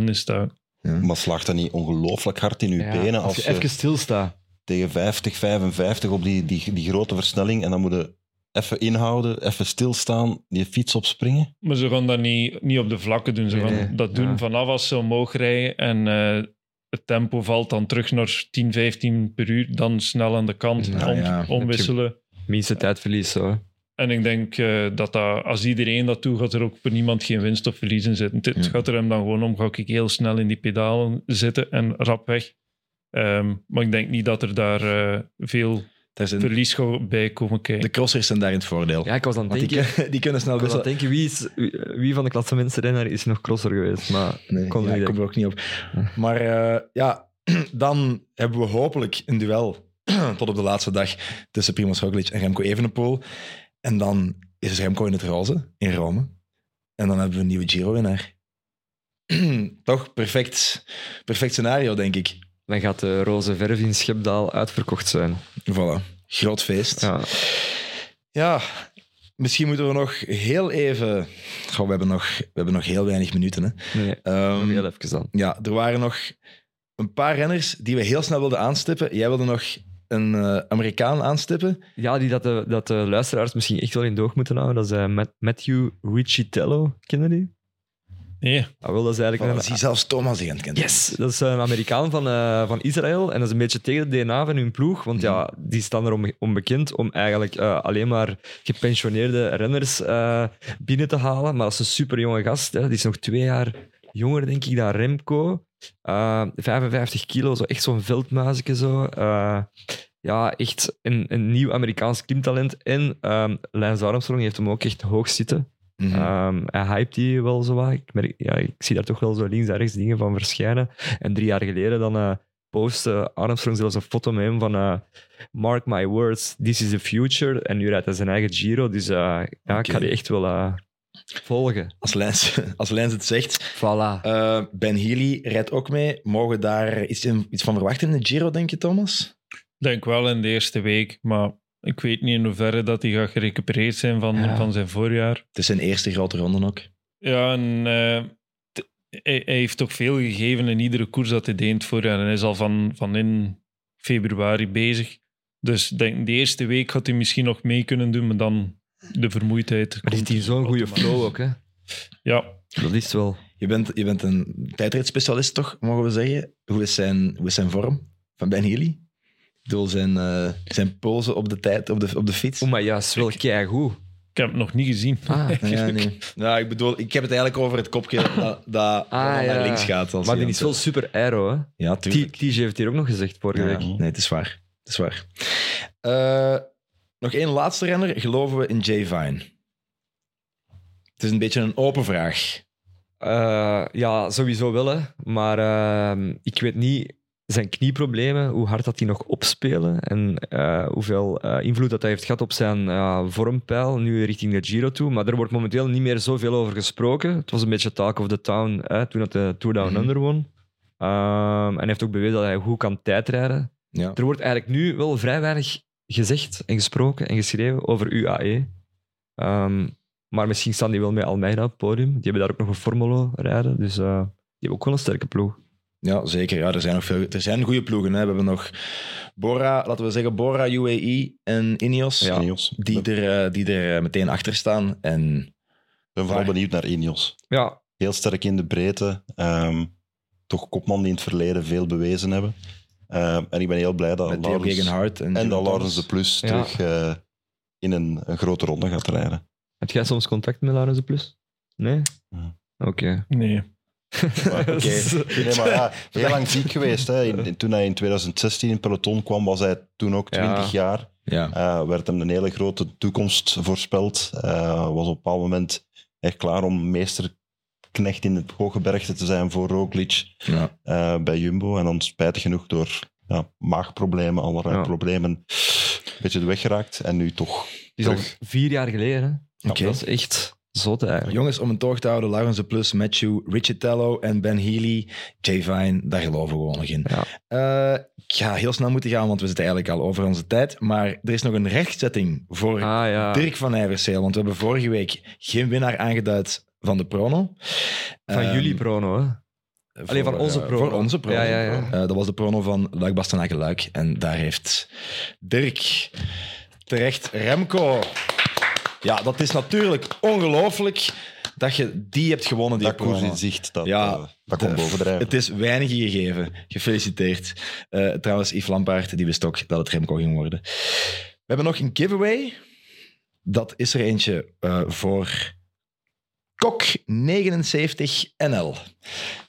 10% in staan. Ja. Maar slaagt dat niet ongelooflijk hard in je Ja, benen als als je je even stilstaat. Tegen 50, 55 op die, die, die grote versnelling en dan moet je even inhouden, even stilstaan, die fiets opspringen? Maar ze gaan dat niet, niet op de vlakken doen. Ze Nee, gaan nee. dat doen Ja. vanaf als ze omhoog rijden en eh, het tempo valt dan terug naar 10, 15 per uur. Dan snel aan de kant Ja, om, ja. omwisselen. Minste tijdverlies. Zo. En ik denk eh, dat, dat als iedereen dat doet, gaat er ook voor niemand geen winst of verlies in zitten. Het Ja. gaat er hem dan gewoon om, ga ik heel snel in die pedalen zitten en rap weg. Ehm, maar ik denk niet dat er daar eh, veel zijn, verlies bij komen kijken. de crossers zijn daar in het voordeel. Ja, ik was aan het die, denken, die kunnen snel ik was aan het denken wie, is, wie, wie van de klassementsrenner is nog crosser geweest. Maar Nee, Kon ja, niet ik kom er ook niet op. Maar eh, ja, dan hebben we hopelijk een duel tot op de laatste dag tussen Primoz Roglic en Remco Evenepoel. En dan is Remco in het roze in Rome. En dan hebben we een nieuwe Giro-winnaar. Toch? Perfect, perfect scenario, denk ik. Dan gaat de roze verf in Schepdaal uitverkocht zijn. Voilà. Groot feest. Ja. Ja, misschien moeten we nog heel even... Goh, we, hebben nog, we hebben nog heel weinig minuten. Hè. Nee, nog heel even dan. Ja, er waren nog een paar renners die we heel snel wilden aanstippen. Jij wilde nog een eh, Amerikaan aanstippen. Ja, die dat de, dat de luisteraars misschien echt wel in doog moeten houden. Dat is Matt- Matthew Riccitello. Kennen die? Nee, Ah, wel, dat is eigenlijk Voilà, een, zie zelfs Thomas die aan het kennen. Yes, dat is een Amerikaan van, eh, van Israël. En dat is een beetje tegen het DNA van hun ploeg. Want ja, die staan erom onbekend om eigenlijk eh, alleen maar gepensioneerde renners eh, binnen te halen. Maar dat is een super jonge gast. Hè. Die is nog twee jaar jonger, denk ik, dan Remco. Eh, 55 kilo, zo echt zo'n veldmuisje zo. Eh, ja, echt een, een nieuw Amerikaans klimtalent. En ehm Lance Armstrong heeft hem ook echt hoog zitten. Mhm. Ehm, hij hypt die wel zo wat. Ik, merk, ja, ik zie daar toch wel zo links en rechts dingen van verschijnen. En drie jaar geleden dan eh postte Armstrong zelfs een foto met hem van eh, Mark my words, this is the future. En nu rijdt hij zijn eigen Giro. Dus eh, ja, ik ga die echt wel eh, volgen. Als, Lens, als Lens het zegt. Voilà. Eh, ben Healy rijdt ook mee. Mogen we daar iets, in- iets van verwachten in de Giro, denk je, Thomas? denk wel in de eerste week, maar ik weet niet in hoeverre dat hij gaat gerecupereerd zijn van, Ja. van zijn voorjaar. Het is zijn eerste grote ronde ook. Ja, en eh, t- hij, hij heeft toch veel gegeven in iedere koers dat hij deed in het voorjaar. En hij is al van, van in februari bezig. Dus ik denk, de eerste week had hij misschien nog mee kunnen doen, maar dan de vermoeidheid. Maar heeft zo'n goede flow ook. Hè. Ja, Dat is wel. Je bent, je bent een tijdritspecialist, toch, mogen we zeggen? Hoe is zijn, hoe is zijn vorm van Ben Healy? Ik bedoel, zijn, eh, zijn pose op de, tijd, op de, op de fiets. Oh, maar ja, is wel keigoed. ik heb het nog niet gezien. Ah, Ja, nee. ja, ik bedoel, ik heb het eigenlijk over het kopje dat, dat Ah, naar ja. links gaat. Als maar die is wel super aero, hè? Ja, tuurlijk. TJ heeft hier ook nog gezegd vorige Ja, week. nee, het is waar. Het is waar. Eh, nog één laatste renner. Geloven we in Jay Vine? Het is een beetje een open vraag. Eh, ja, sowieso wel, hè. Maar ehm, ik weet niet zijn knieproblemen, hoe hard dat die nog opspelen en eh, hoeveel eh, invloed dat hij heeft gehad op zijn eh, vormpeil, nu richting de Giro toe. Maar er wordt momenteel niet meer zoveel over gesproken. Het was een beetje talk of the town hè, toen dat de Tour Down Mhm. Under won. Ehm, en hij heeft ook bewezen dat hij goed kan tijdrijden. Ja. Er wordt eigenlijk nu wel vrij weinig gezegd en gesproken en geschreven over UAE. Ehm, maar misschien staan die wel met Almeida op het podium. Die hebben daar ook nog een Formolo rijden. Dus die hebben ook wel een sterke ploeg. Ja, zeker. Ja, er zijn nog veel. Er zijn goede ploegen. Hè. We hebben nog Bora, laten we zeggen, Bora, UAE en Ineos. Ja. Ineos. Die Ik er, eh, die er eh, meteen achter staan. En ben vooral Waar? benieuwd naar Ineos. Ja, Heel sterk in de breedte. Ehm, toch kopman die in het verleden veel bewezen hebben. Ehm, en ik ben heel blij dat met Laurens. En, en dat Laurens de. Plus Ja. terug eh, in een, een grote ronde gaat rijden. heb jij soms contact met Laurens de Plus? Nee? Ja. Oké. Nee. Oké. Nee, maar ja, heel lang ziek geweest. Hè. In- in- toen hij in 2016 in peloton kwam, was hij toen ook Ja. 20 jaar. Ja. Eh, werd hem een hele grote toekomst voorspeld. Eh, was op een bepaald moment echt klaar om meesterknecht in het hooggebergte te zijn voor Roglic Ja. eh, bij Jumbo. En dan spijtig genoeg door ja, maagproblemen, allerlei problemen, een beetje de weg geraakt. En nu toch Die is al vier jaar geleden. hè. Dat is echt zot eigenlijk. Jongens, om een toog te houden, Laurens de Plus, Matthew, Richitello en Ben Healy. Jay Vine, daar geloven we gewoon nog in. Ja. Eh, ik ga heel snel moeten gaan, want we zitten eigenlijk al over onze tijd. Maar er is nog een rechtzetting voor Ah ja. Dirk van Nijverseel. Want we hebben vorige week geen winnaar aangeduid van de prono. Van Ehm, jullie prono, hè? voor, Alleen van onze eh, prono. Voor onze prono. Ja, ja, ja. Eh, dat was de prono van Luik Bastenaken Luik. En daar heeft Dirk terecht Remco. Ja, dat is natuurlijk ongelooflijk dat je die hebt gewonnen, die dat koers in zicht, dat, Ja, eh, dat komt bovendrijven. Het is weinig gegeven. Gefeliciteerd. Eh, trouwens, Yves Lampaard die wist ook dat het Remco ging worden. We hebben nog een giveaway. Dat is er eentje eh, voor Kok79NL.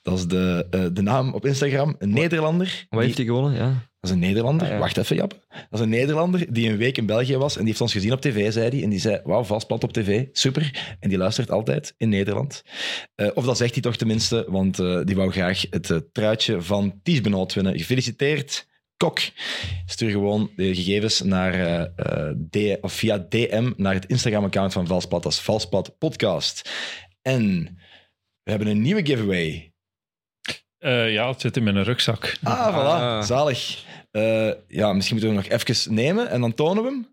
Dat is de, eh, de naam op Instagram. Een Nederlander. Wat heeft die- hij gewonnen? Ja. Dat is een Nederlander. Ah, ja. Wacht even, Jap. Dat is een Nederlander die een week in België was en die heeft ons gezien op tv, zei hij. En die zei, wauw, vastplat op tv, super. En die luistert altijd in Nederland. Eh, of dat zegt hij toch tenminste, want eh, die wou graag het eh, truitje van Ties Benoot winnen. Gefeliciteerd, Kok. Stuur gewoon de gegevens naar, of via DM naar het Instagram-account van Valsplat. Dat is Valsplat Podcast. En we hebben een nieuwe giveaway. Eh, ja, het zit in mijn rugzak. Ah, voilà. Ah. Zalig. Eh, ja, misschien moeten we hem nog even nemen en dan tonen we hem.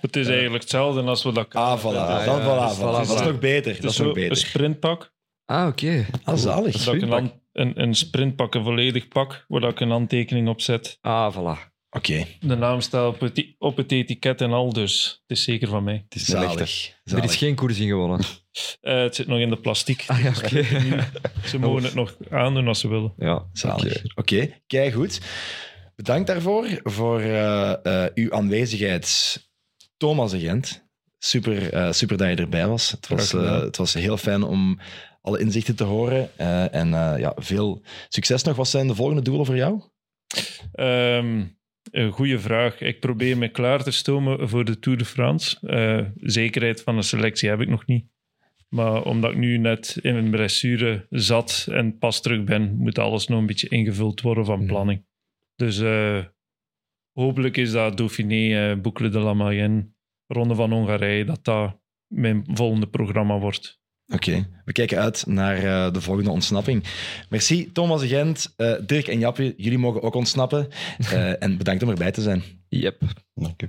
Het is eigenlijk hetzelfde als we dat Ah, voilà. ja, dan, ja, voilà, dus Dat is nog beter. Het Dat is is nog zo een beter. sprintpak. Ah, oké. Ah, zalig. Dat ik een, een, een sprintpak, een volledig pak, waar ik een handtekening op zet. Ah, voilà. Oké, De naam staat op het, op het etiket en al, dus het is zeker van mij. Het is zalig. Er is geen koers in gewonnen. Eh, het zit nog in de plastic. Ah ja. Ze mogen het nog aandoen als ze willen. Ja, Zalig. oké. Oké, kijk goed. Bedankt daarvoor, voor eh, eh, uw aanwezigheid. Thomas de Gent, super, eh, super dat je erbij was. Het was, het was heel fijn om alle inzichten te horen. eh, en eh, ja, veel succes nog. Wat zijn de volgende doelen voor jou? Ehm, een goede vraag. Ik probeer me klaar te stomen voor de Tour de France. Eh, zekerheid van een selectie heb ik nog niet. Maar omdat ik nu net in een blessure zat en pas terug ben, moet alles nog een beetje ingevuld worden van planning. Dus eh, hopelijk is dat Dauphiné, eh Boucle de la Mayenne, Ronde van Hongarije, dat dat mijn volgende programma wordt. Oké, we kijken uit naar eh, de volgende ontsnapping. Merci Thomas de Gent, eh, Dirk en Jappe. Jullie mogen ook ontsnappen. Eh, en bedankt om erbij te zijn. Yep. Dank u.